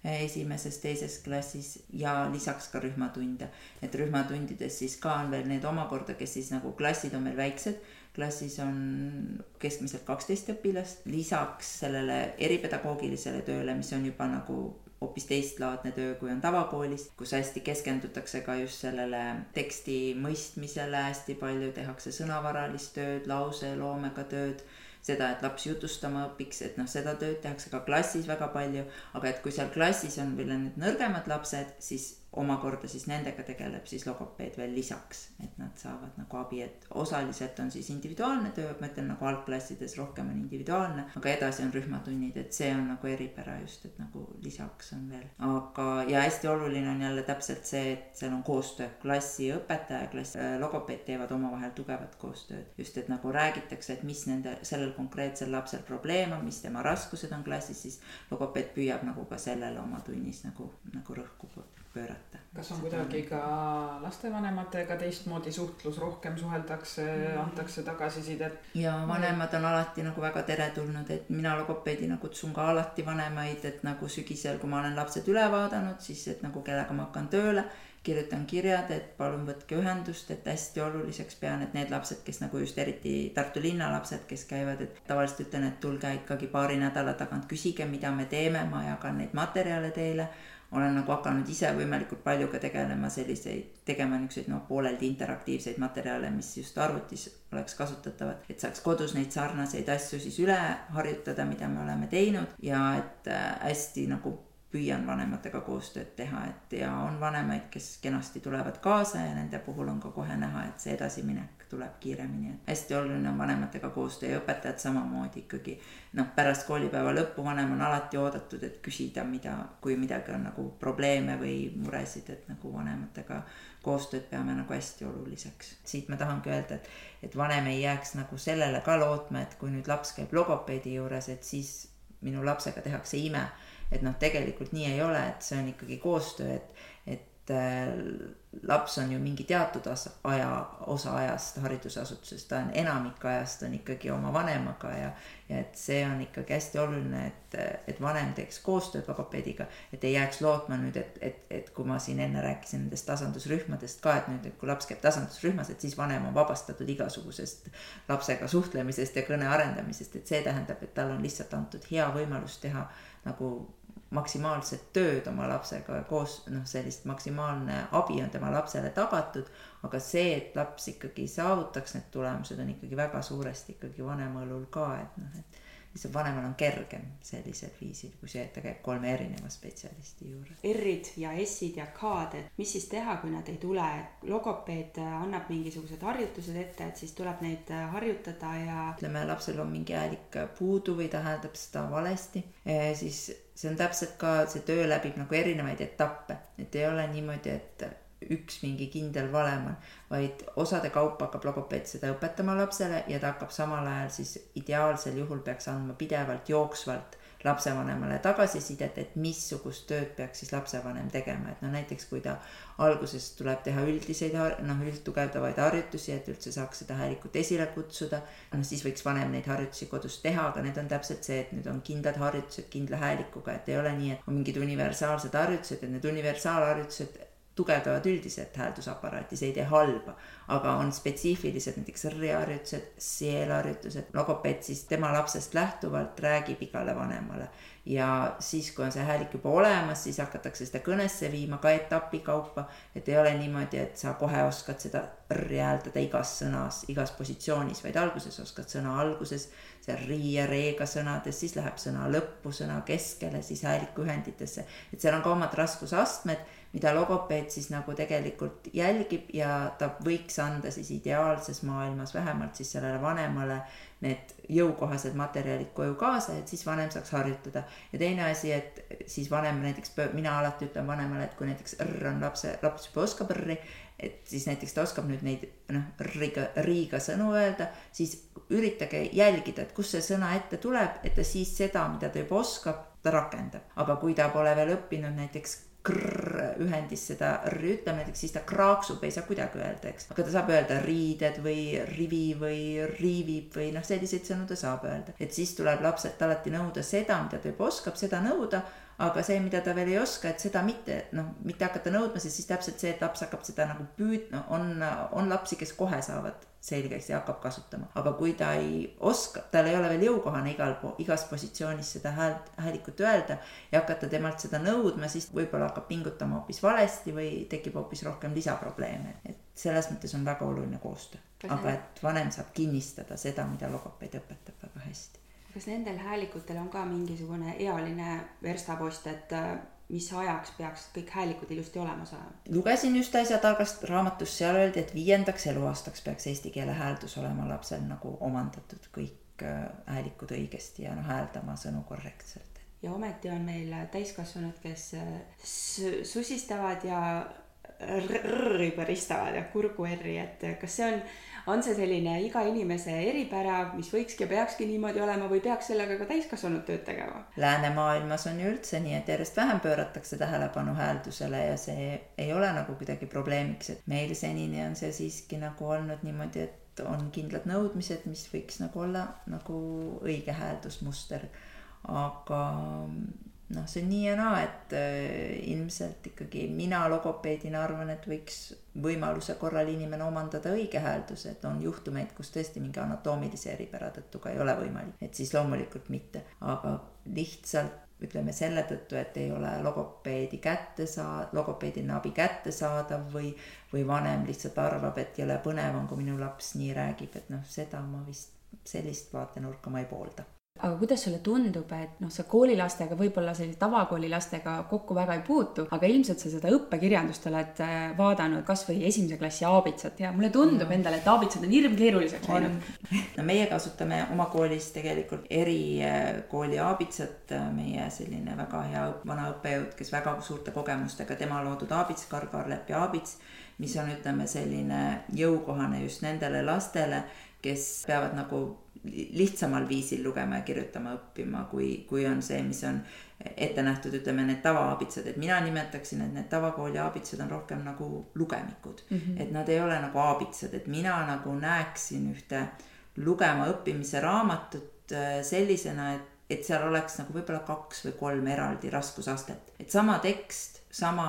[SPEAKER 3] eh, esimeses, teises klassis ja lisaks ka rühmatunde. et rühmatundides siis ka on veel need omakorda, kes siis nagu klassid on meil väiksed, klassis on keskmiselt kaksteist õpilast, lisaks sellele eripedagoogilisele tööle, mis on juba nagu hoopis teistlaadne töö, kui on tavakoolis, kus hästi keskendutakse ka just sellele teksti mõistmisele, hästi palju tehakse sõnavaralist tööd, lauseloomega tööd seda, et laps jutustama õpiks, et noh, seda tööd tehakse ka klassis väga palju, aga et kui seal klassis on veel need nõrgemad lapsed, siis omakorda siis nendega tegeleb siis logopeed veel lisaks, et nad saavad nagu abi, et osaliselt on siis individuaalne töö, ma ütlen nagu algklassides rohkem on individuaalne, aga edasi on rühmatunnid, et see on nagu eripära just, et nagu lisaks on veel. aga, ja hästi oluline on jälle täpselt see, et seal on koostöö, klassi õpetaja, klassi äh, logopeed teevad omavahel tugevat koostööd. just, et nagu räägitakse, et mis nende, sellel konkreetsel lapsel probleem on, mis tema raskused on klassis, siis logopeed püüab nagu ka sellele oma tunnis nagu, nagu rõhku pöörata.
[SPEAKER 2] kas on kuidagi ka lastevanematega teistmoodi suhtlus, rohkem suheldakse mm., antakse tagasisidet?
[SPEAKER 3] ja vanemad on alati nagu väga teretulnud, et mina logopeedina kutsun ka alati vanemaid, et nagu sügisel, kui ma olen lapsed üle vaadanud, siis et nagu kellega ma hakkan tööle kirjutan kirjad, et palun võtke ühendust, et hästi oluliseks pean, et need lapsed, kes nagu just eriti Tartu linna lapsed, kes käivad, et tavaliselt ütlen, et tulge ikkagi paari nädala tagant, küsige, mida me teeme, ma jagan neid materjale teile olen nagu hakanud ise võimalikult palju ka tegelema selliseid, tegema niisuguseid noh, pooleldi interaktiivseid materjale, mis just arvutis oleks kasutatavad, et saaks kodus neid sarnaseid asju siis üle harjutada, mida me oleme teinud ja et äh, hästi nagu püüan vanematega koostööd teha, et ja on vanemaid, kes kenasti tulevad kaasa ja nende puhul on ka kohe näha, et see edasiminek tuleb kiiremini, et hästi oluline on vanematega koostöö ja õpetajad samamoodi ikkagi. noh, pärast koolipäeva lõppu vanem on alati oodatud, et küsida, mida, kui midagi on nagu probleeme või muresid, et nagu vanematega koostööd peame nagu hästi oluliseks. siit ma tahangi öelda, et, et vanem ei jääks nagu sellele ka lootma, et kui nüüd laps käib logopeedi juures, et siis minu lapsega tehakse ime et noh, tegelikult nii ei ole, et see on ikkagi koostöö, et, et äh, laps on ju mingi teatud aja, osa ajast haridusasutuses, ta on enamik ajast on ikkagi oma vanemaga ja, ja et see on ikkagi hästi oluline, et, et vanem teeks koostööd logopeediga, et ei jääks lootma nüüd, et, et, et kui ma siin enne rääkisin nendest tasandusrühmadest ka, et nüüd, et kui laps käib tasandusrühmas, et siis vanem on vabastatud igasugusest lapsega suhtlemisest ja kõne arendamisest, et see tähendab, et tal on lihtsalt antud hea võimalus teha nagu maksimaalset tööd oma lapsega koos, noh, sellist maksimaalne abi on tema lapsele tagatud, aga see, et laps ikkagi saavutaks need tulemused, on ikkagi väga suuresti ikkagi vanema õlul ka, et noh, et lihtsalt vanemal on kergem sellisel viisil, kui see, et ta käib kolme erineva spetsialisti juures.
[SPEAKER 1] R-id ja S-id ja K-d, et mis siis teha, kui nad ei tule, et logopeed annab mingisugused harjutused ette, et siis tuleb neid harjutada ja.
[SPEAKER 3] ütleme, lapsel on mingi häälik puudu või ta hääldab seda valesti, eh, siis see on täpselt ka, see töö läbib nagu erinevaid etappe, et ei ole niimoodi, et üks mingi kindel valem on, vaid osade kaupa hakkab logopeed seda õpetama lapsele ja ta hakkab samal ajal siis ideaalsel juhul peaks andma pidevalt jooksvalt lapsevanemale tagasisidet, et missugust tööd peaks siis lapsevanem tegema, et no näiteks kui ta alguses tuleb teha üldiseid, noh, üldtugevdavaid harjutusi, et üldse saaks seda häälikut esile kutsuda, noh siis võiks vanem neid harjutusi kodus teha, aga need on täpselt see, et nüüd on kindlad harjutused kindla häälikuga, et ei ole nii, et on mingid universaalsed harjutused ja need universaalharjutused tugevdavad üldiselt hääldusaparaati, see ei tee halba, aga on spetsiifilised näiteks R-harjutused, CL-harjutused, logopeed siis tema lapsest lähtuvalt räägib igale vanemale. Ja siis, kui on see häälik juba olemas, siis hakatakse seda kõnesse viima ka etapi kaupa, et ei ole niimoodi, et sa kohe oskad seda R-i hääldada igas sõnas, igas positsioonis, vaid alguses oskad sõna alguses, see ri ja reega sõnades, siis läheb sõna lõppu, sõna keskele, siis hääliku ühenditesse, et seal on ka omad raskusastmed mida logopeed siis nagu tegelikult jälgib ja ta võiks anda siis ideaalses maailmas vähemalt siis sellele vanemale need jõukohased materjalid koju kaasa, et siis vanem saaks harjutada. ja teine asi, et siis vanem näiteks, mina alati ütlen vanemale, et kui näiteks R on lapse, laps juba oskab R-i, et siis näiteks ta oskab nüüd neid noh, R-iga, R-iga sõnu öelda, siis üritage jälgida, et kust see sõna ette tuleb, et ta siis seda, mida ta juba oskab, ta rakendab. aga kui ta pole veel õppinud näiteks ühendis seda r-i ütlema, näiteks siis ta kraaksub, ei saa kuidagi öelda, eks. aga ta saab öelda riided või rivi või riivib või noh, selliseid sõnu ta saab öelda. et siis tuleb lapselt alati nõuda seda, mida ta juba oskab, seda nõuda aga see, mida ta veel ei oska, et seda mitte noh, mitte hakata nõudma, sest siis täpselt see, et laps hakkab seda nagu püüd-, no on, on lapsi, kes kohe saavad selgeks ja hakkab kasutama, aga kui ta ei oska, tal ei ole veel jõukohane igal pool, igas positsioonis seda häält, häälikut öelda ja hakata temalt seda nõudma, siis võib-olla hakkab pingutama hoopis valesti või tekib hoopis rohkem lisaprobleeme, et selles mõttes on väga oluline koostöö. aga et vanem saab kinnistada seda, mida logopeed õpetab väga hästi.
[SPEAKER 1] Kas nendel häälikutel on ka mingisugune ealine verstapost, et äh, mis ajaks peaks kõik häälikud ilusti olemas olema?
[SPEAKER 3] lugesin just äsja targast raamatust, seal öeldi, et viiendaks eluaastaks peaks eesti keele hääldus olema lapsel nagu omandatud kõik äh, häälikud õigesti ja noh, hääldama sõnu korrektselt.
[SPEAKER 1] ja ometi on meil täiskasvanud, kes äh, susistavad ja r-r-r juba ristavad ja kurgu R-i, et kas see on on see selline iga inimese eripära, mis võikski ja peakski niimoodi olema või peaks sellega ka täiskasvanud tööd tegema?
[SPEAKER 3] läänemaailmas on ju üldse nii, et järjest vähem pööratakse tähelepanu hääldusele ja see ei ole nagu kuidagi probleemiks, et meil senini on see siiski nagu olnud niimoodi, et on kindlad nõudmised, mis võiks nagu olla nagu õige hääldusmuster. aga noh, see on nii ja naa, et äh, ilmselt ikkagi mina logopeedina arvan, et võiks võimaluse korral inimene omandada õige häälduse, et on juhtumeid, kus tõesti mingi anatoomilise eripära tõttu ka ei ole võimalik, et siis loomulikult mitte, aga lihtsalt ütleme selle tõttu, et ei ole logopeedi kätte saa-, logopeediline abi kättesaadav või, või vanem lihtsalt arvab, et jõle põnev on, kui minu laps nii räägib, et noh, seda ma vist, sellist vaatenurka ma ei poolda
[SPEAKER 1] aga kuidas sulle tundub, et noh, sa koolilastega, võib-olla sellise tavakooli lastega kokku väga ei puutu, aga ilmselt sa seda õppekirjandust oled äh, vaadanud kasvõi esimese klassi aabitsat ja mulle tundub no. endale, et aabitsad on hirmkeeruliseks läinud.
[SPEAKER 3] no meie kasutame oma koolis tegelikult erikooli aabitsat, meie selline väga hea vana õppejõud, kes väga suurte kogemustega, tema loodud aabits, Kargar Lepi aabits, mis on, ütleme, selline jõukohane just nendele lastele, kes peavad nagu lihtsamal viisil lugema ja kirjutama õppima, kui, kui on see, mis on ette nähtud, ütleme need tavaabitsad, et mina nimetaksin, et need tavakooli aabitsad on rohkem nagu lugemikud mm. -hmm. et nad ei ole nagu aabitsad, et mina nagu näeksin ühte lugema õppimise raamatut äh, sellisena, et, et seal oleks nagu võib-olla kaks või kolm eraldi raskusastet, et sama tekst, sama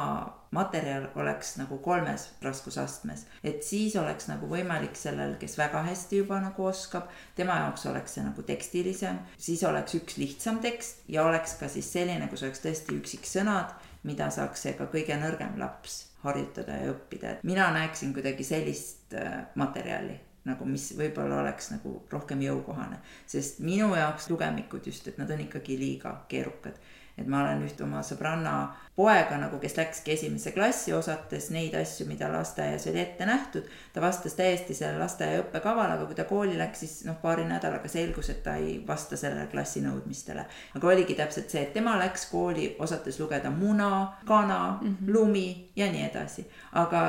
[SPEAKER 3] materjal oleks nagu kolmes raskusastmes, et siis oleks nagu võimalik sellel, kes väga hästi juba nagu oskab, tema jaoks oleks see nagu tekstilisem, siis oleks üks lihtsam tekst ja oleks ka siis selline, kus oleks tõesti üksiksõnad, mida saaks see ka kõige nõrgem laps harjutada ja õppida, et mina näeksin kuidagi sellist äh, materjali nagu, mis võib-olla oleks nagu rohkem jõukohane, sest minu jaoks lugemikud just, et nad on ikkagi liiga keerukad et ma olen ühte oma sõbranna poega nagu, kes läkski esimesse klassi, osates neid asju, mida lasteaias oli ette nähtud. ta vastas täiesti sellele lasteaia õppekavale, aga kui ta kooli läks, siis noh, paari nädalaga selgus, et ta ei vasta sellele klassi nõudmistele. aga oligi täpselt see, et tema läks kooli, osates lugeda muna, kana mm, -hmm. lumi ja nii edasi, aga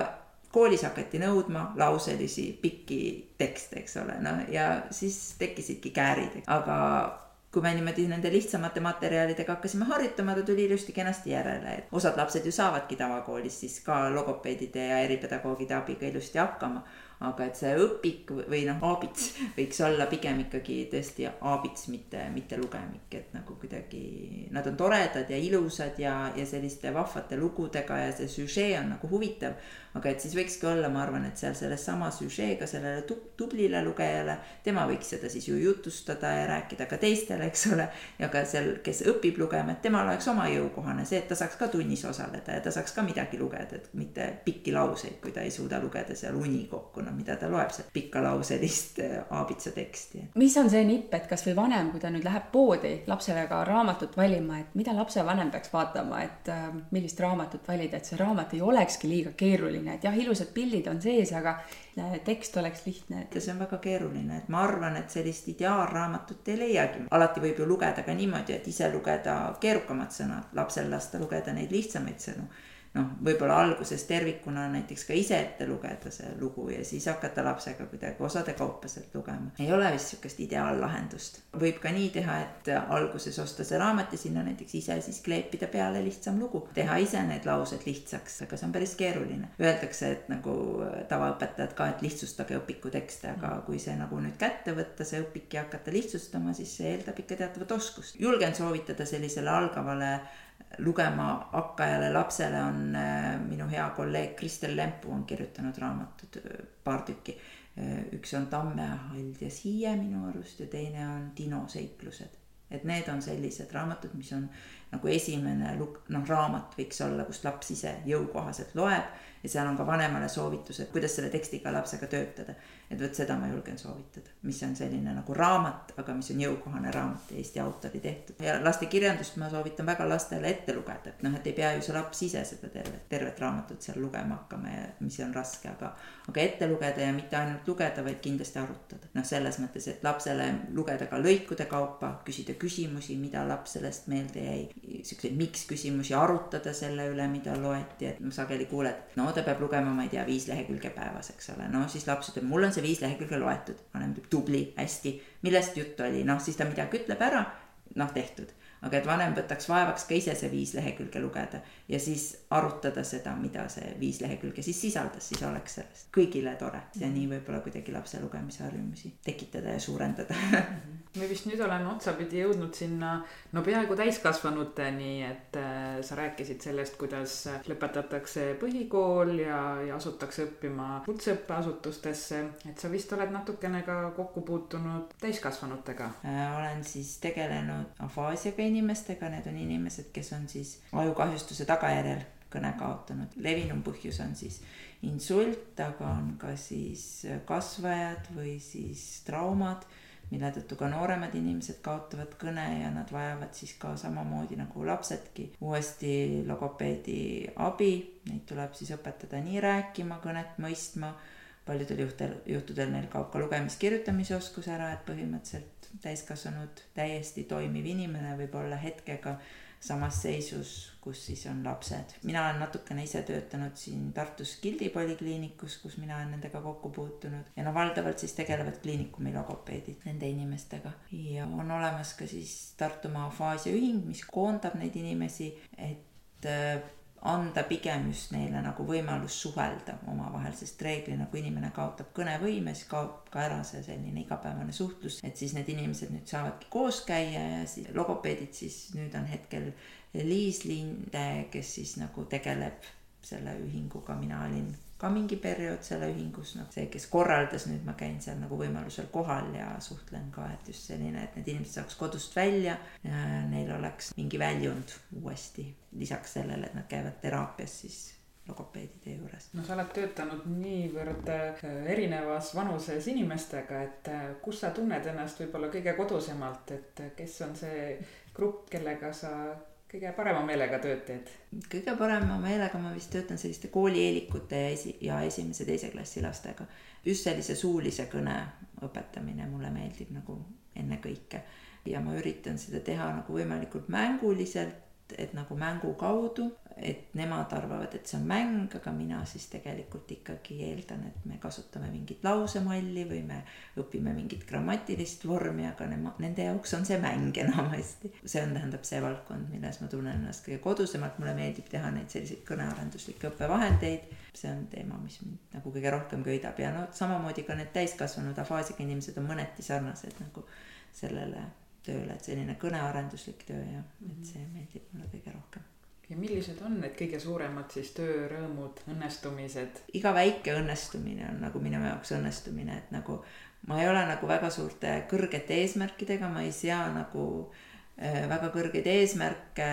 [SPEAKER 3] koolis hakati nõudma lauselisi pikki tekste, eks ole, noh ja siis tekkisidki käärid, aga kui me niimoodi nende lihtsamate materjalidega hakkasime harjutama, ta tuli ilusti kenasti järele, et osad lapsed ju saavadki tavakoolis siis ka logopeedide ja eripedagoogide abiga ilusti hakkama aga et see õpik või noh, aabits võiks olla pigem ikkagi tõesti aabits, mitte, mitte lugemik, et nagu kuidagi nad on toredad ja ilusad ja, ja selliste vahvate lugudega ja see süžee on nagu huvitav. Aga et siis võikski olla, ma arvan, et seal sellesama süžeega sellele tublile lugejale, tema võiks seda siis ju jutustada ja rääkida ka teistele, eks ole. ja ka seal, kes õpib lugema, et temal oleks oma jõukohane see, et ta saaks ka tunnis osaleda ja ta saaks ka midagi lugeda, et mitte pikki lauseid, kui ta ei suuda lugeda seal uni kokku panna, mida ta loeb sealt pikkalauselist äh, aabitsa teksti.
[SPEAKER 1] mis on see nipp, et kasvõi vanem, kui ta nüüd läheb poodi lapsega raamatut valima, et mida lapsevanem peaks vaatama, et äh, millist raamatut valida, et see raamat ei olekski liiga keeruline, et jah, ilusad pildid on sees, aga äh, tekst oleks lihtne.
[SPEAKER 3] ja see on väga keeruline, et ma arvan, et sellist ideaalraamatut ei leiagi. alati võib ju lugeda ka niimoodi, et ise lugeda keerukamad sõnad, lapsel lasta lugeda neid lihtsamaid sõnu noh, võib-olla alguses tervikuna näiteks ka ise ette lugeda see lugu ja siis hakata lapsega kuidagi osade kaupa sealt lugema. ei ole vist sihukest ideaallahendust. võib ka nii teha, et alguses osta see raamat ja sinna näiteks ise siis kleepida peale lihtsam lugu, teha ise need laused lihtsaks, aga see on päris keeruline. Öeldakse, et nagu tavaõpetajad ka, et lihtsustage õpiku tekste, aga kui see nagu nüüd kätte võtta, see õpik ja hakata lihtsustama, siis see eeldab ikka teatavat oskust. julgen soovitada sellisele algavale lugema hakkajale lapsele on äh, minu hea kolleeg Kristel Lempu on kirjutanud raamatud äh, paar tükki. Äh, üks on Tammehald ja Siie minu arust ja teine on Dino seiklused. et need on sellised raamatud, mis on nagu esimene lug-, noh, raamat võiks olla, kust laps ise jõukohaselt loeb ja seal on ka vanemale soovitused, kuidas selle tekstiga lapsega töötada et vot seda ma julgen soovitada, mis on selline nagu raamat, aga mis on jõukohane raamat, Eesti autori tehtud. ja lastekirjandust ma soovitan väga lastele ette lugeda, et noh, et ei pea ju see laps ise seda tervet, tervet raamatut seal lugema hakkama ja mis on raske, aga, aga ette lugeda ja mitte ainult lugeda, vaid kindlasti arutada. noh, selles mõttes, et lapsele lugeda ka lõikude kaupa, küsida küsimusi, mida laps sellest meelde jäi. Siukseid miks küsimusi, arutada selle üle, mida loeti, et ma sageli kuulen, et no ta peab lugema, ma ei tea, viis lehekülge päevas, eks ole, no siis laps ütleb, mul on see viis lehekülge loetud, vanem ütleb tubli, hästi, millest juttu oli, noh siis ta midagi ütleb ära, noh tehtud. aga et vanem võtaks vaevaks ka ise see viis lehekülge lugeda ja siis arutada seda, mida see viis lehekülge siis sisaldas, siis oleks sellest kõigile tore. Ja nii võib-olla kuidagi lapse lugemise harjumusi tekitada ja suurendada. (laughs)
[SPEAKER 2] Me vist nüüd oleme otsapidi jõudnud sinna no peaaegu täiskasvanuteni, et äh, sa rääkisid sellest, kuidas lõpetatakse põhikool ja, ja asutakse õppima kutseõppeasutustesse, et sa vist oled natukene ka kokku puutunud täiskasvanutega.
[SPEAKER 3] Äh,. olen siis tegelenud afaasiaga inimestega, need on inimesed, kes on siis ajukahjustuse tagajärjel kõne kaotanud. levinum põhjus on siis insult, aga on ka siis kasvajad või siis traumad, mille tõttu ka nooremad inimesed kaotavad kõne ja nad vajavad siis ka samamoodi nagu lapsedki uuesti logopeedi abi. Neid tuleb siis õpetada nii rääkima, kõnet mõistma paljudel juhtudel, juhtudel neil kaob ka lugemis-kirjutamise oskus ära, et põhimõtteliselt täiskasvanud täiesti toimiv inimene võib olla hetkega samas seisus, kus siis on lapsed. mina olen natukene ise töötanud siin Tartus Gildi polikliinikus, kus mina olen nendega kokku puutunud ja no valdavalt siis tegelevad kliinikumi logopeedid nende inimestega. ja on olemas ka siis Tartumaa afaasiaühing, mis koondab neid inimesi, et anda pigem just neile nagu võimalus suhelda omavahel, sest reeglina, kui inimene kaotab kõnevõime, siis kaob ka ära see selline igapäevane suhtlus, et siis need inimesed nüüd saavadki koos käia ja siis logopeedid siis nüüd on hetkel Liis Linde, kes siis nagu tegeleb selle ühinguga, mina olin ka mingi periood selle ühingus, noh, see, kes korraldas, nüüd ma käin seal nagu võimalusel kohal ja suhtlen ka, et just selline, et need inimesed saaks kodust välja, neil oleks mingi väljund uuesti, lisaks sellele, et nad käivad teraapias siis logopeedide juures.
[SPEAKER 2] no sa oled töötanud niivõrd äh, erinevas vanuses inimestega, et äh, kus sa tunned ennast võib-olla kõige kodusemalt, et äh, kes on see grupp, kellega sa kõige parema meelega tööd teed?
[SPEAKER 3] kõige parema meelega ma vist töötan selliste koolieelikute ja esi- ja esimese, teise klassi lastega. just sellise suulise kõne õpetamine mulle meeldib nagu ennekõike ja ma üritan seda teha nagu võimalikult mänguliselt et nagu mängu kaudu, et nemad arvavad, et see on mäng, aga mina siis tegelikult ikkagi eeldan, et me kasutame mingit lausemalli või me õpime mingit grammatilist vormi, aga nema, nende jaoks on see mäng (laughs) enamasti. see on, tähendab see valdkond, milles ma tunnen ennast kõige kodusemalt, mulle meeldib teha neid selliseid kõnearenduslikke õppevahendeid. see on teema, mis mind nagu kõige rohkem köidab ja no samamoodi ka need täiskasvanud afaasiaga inimesed on mõneti sarnased nagu sellele tööle, et selline kõnearenduslik töö ja et mhm. see meeldib mulle kõige rohkem.
[SPEAKER 2] ja millised on need kõige suuremad siis töörõõmud, õnnestumised?
[SPEAKER 3] iga väike õnnestumine on nagu minu jaoks õnnestumine, et nagu ma ei ole nagu väga suurte kõrgete eesmärkidega, ma ei sea nagu äh, väga kõrgeid eesmärke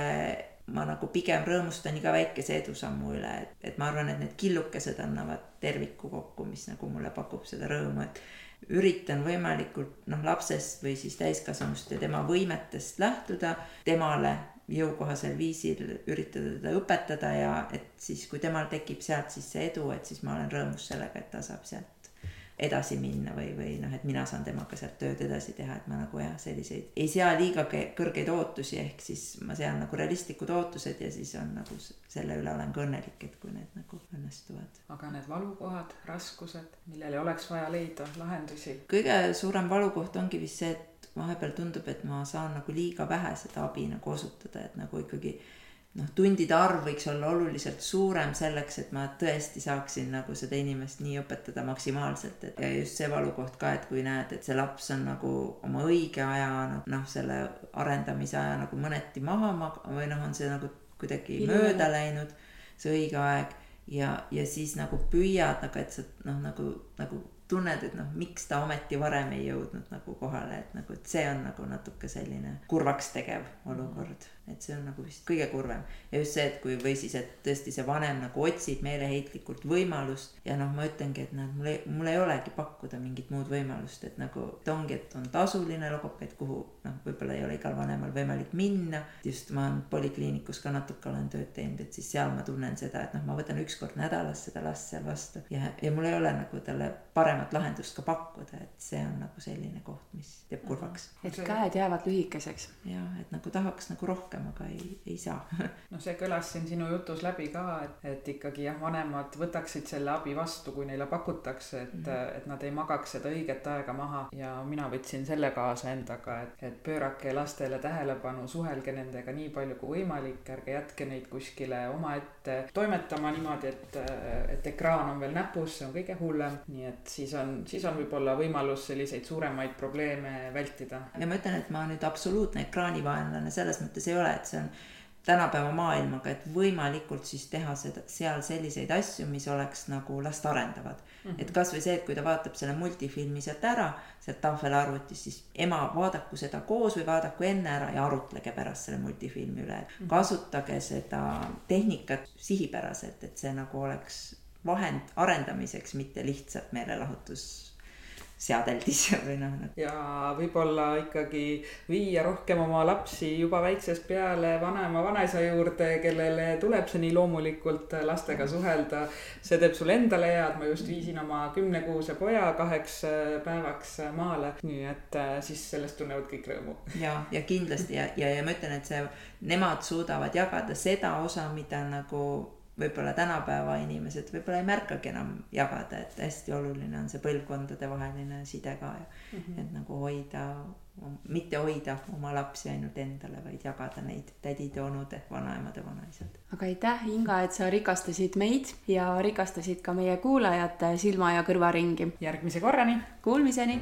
[SPEAKER 3] ma nagu pigem rõõmustan iga väikese edusammu üle, et, et ma arvan, et need killukesed annavad terviku kokku, mis nagu mulle pakub seda rõõmu, et üritan võimalikult noh, lapsest või siis täiskasvanust ja tema võimetest lähtuda, temale jõukohasel viisil üritada teda õpetada ja et siis, kui temal tekib sealt siis see edu, et siis ma olen rõõmus sellega, et ta saab sealt edasi minna või, või noh, et mina saan temaga sealt tööd edasi teha, et ma nagu jah, selliseid ei sea liiga kõrgeid ootusi, ehk siis ma sean nagu realistlikud ootused ja siis on nagu selle üle olen ka õnnelik, et kui need nagu õnnestuvad.
[SPEAKER 2] aga need valukohad, raskused, millele oleks vaja leida lahendusi?
[SPEAKER 3] kõige suurem valukoht ongi vist see, et vahepeal tundub, et ma saan nagu liiga vähe seda abi nagu osutada, et nagu ikkagi noh, tundide arv võiks olla oluliselt suurem selleks, et ma tõesti saaksin nagu seda inimest nii õpetada maksimaalselt, et ja just see valukoht ka, et kui näed, et see laps on nagu oma õige aja noh, selle arendamise aja nagu mõneti maha mag- või noh, on see nagu kuidagi Ilme. mööda läinud, see õige aeg. Ja, ja siis nagu püüad nagu, et sa noh, nagu, nagu tunned, et noh, miks ta ometi varem ei jõudnud nagu kohale, et nagu, et see on nagu natuke selline kurvaks tegev olukord, et see on nagu vist kõige kurvem. ja just see, et kui või siis, et tõesti see vanem nagu otsib meeleheitlikult võimalust ja noh, ma ütlengi, et noh, mul ei, mul ei olegi pakkuda mingit muud võimalust, et nagu, et ongi, et on tasuline logopeed, kuhu noh, võib-olla ei ole igal vanemal võimalik minna. just ma olen polikliinikus ka natuke olen tööd teinud, et siis seal ma tunnen seda, et noh, ma võtan üks kord nädalas seda last seal vastu ja, ja mul ei ole nagu talle paremat lahendust ka pakkuda, et see on nagu selline koht, mis teeb kurvaks.
[SPEAKER 1] et käed jäävad lühikeseks.
[SPEAKER 3] jah, et nagu tahaks nagu rohkem, aga ei, ei saa (laughs)
[SPEAKER 2] no see kõlas siin sinu jutus läbi ka, et, et ikkagi jah, vanemad võtaksid selle abi vastu, kui neile pakutakse, et mm, -hmm. et nad ei magaks seda õiget aega maha ja mina võtsin selle kaasa endaga, et, et pöörake lastele tähelepanu, suhelge nendega nii palju kui võimalik, ärge jätke neid kuskile omaette toimetama niimoodi, et, et ekraan on veel näpus, see on kõige hullem, nii et siis on, siis on võib-olla võimalus selliseid suuremaid probleeme vältida.
[SPEAKER 3] ja ma ütlen, et ma nüüd absoluutne ekraanivaenlane selles mõttes ei ole, et see on tänapäeva maailmaga, et võimalikult siis teha seda, seal selliseid asju, mis oleks nagu last arendavad mm. -hmm. et kasvõi see, et kui ta vaatab selle multifilmi sealt ära, sealt tahvelarvutist, siis ema vaadaku seda koos või vaadaku enne ära ja arutlege pärast selle multifilmi üle, et mhm. kasutage seda tehnikat sihipäraselt, et see nagu oleks vahend arendamiseks, mitte lihtsalt meelelahutus seadeldis (laughs) või noh
[SPEAKER 2] ja võib-olla ikkagi viia rohkem oma lapsi juba väiksest peale vanema, vanaisa juurde, kellele tuleb see nii loomulikult lastega suhelda. see teeb sulle endale head, ma just viisin oma kümnekuuse poja kaheks päevaks maale, nii et äh, siis sellest tunnevad kõik rõõmu.
[SPEAKER 3] ja, ja kindlasti ja, ja, ja ma ütlen, et see, nemad suudavad jagada seda osa, mida nagu võib-olla tänapäeva inimesed võib-olla ei märkagi enam jagada, et hästi oluline on see põlvkondadevaheline side ka ja mm -hmm. et nagu hoida, mitte hoida oma lapsi ainult endale, vaid jagada neid tädid ja onud ehk vanaemad ja vanaisad.
[SPEAKER 1] aga aitäh, Inga, et sa rikastasid meid ja rikastasid ka meie kuulajate silma ja kõrvaringi.
[SPEAKER 2] järgmise korrani.
[SPEAKER 1] Kuulmiseni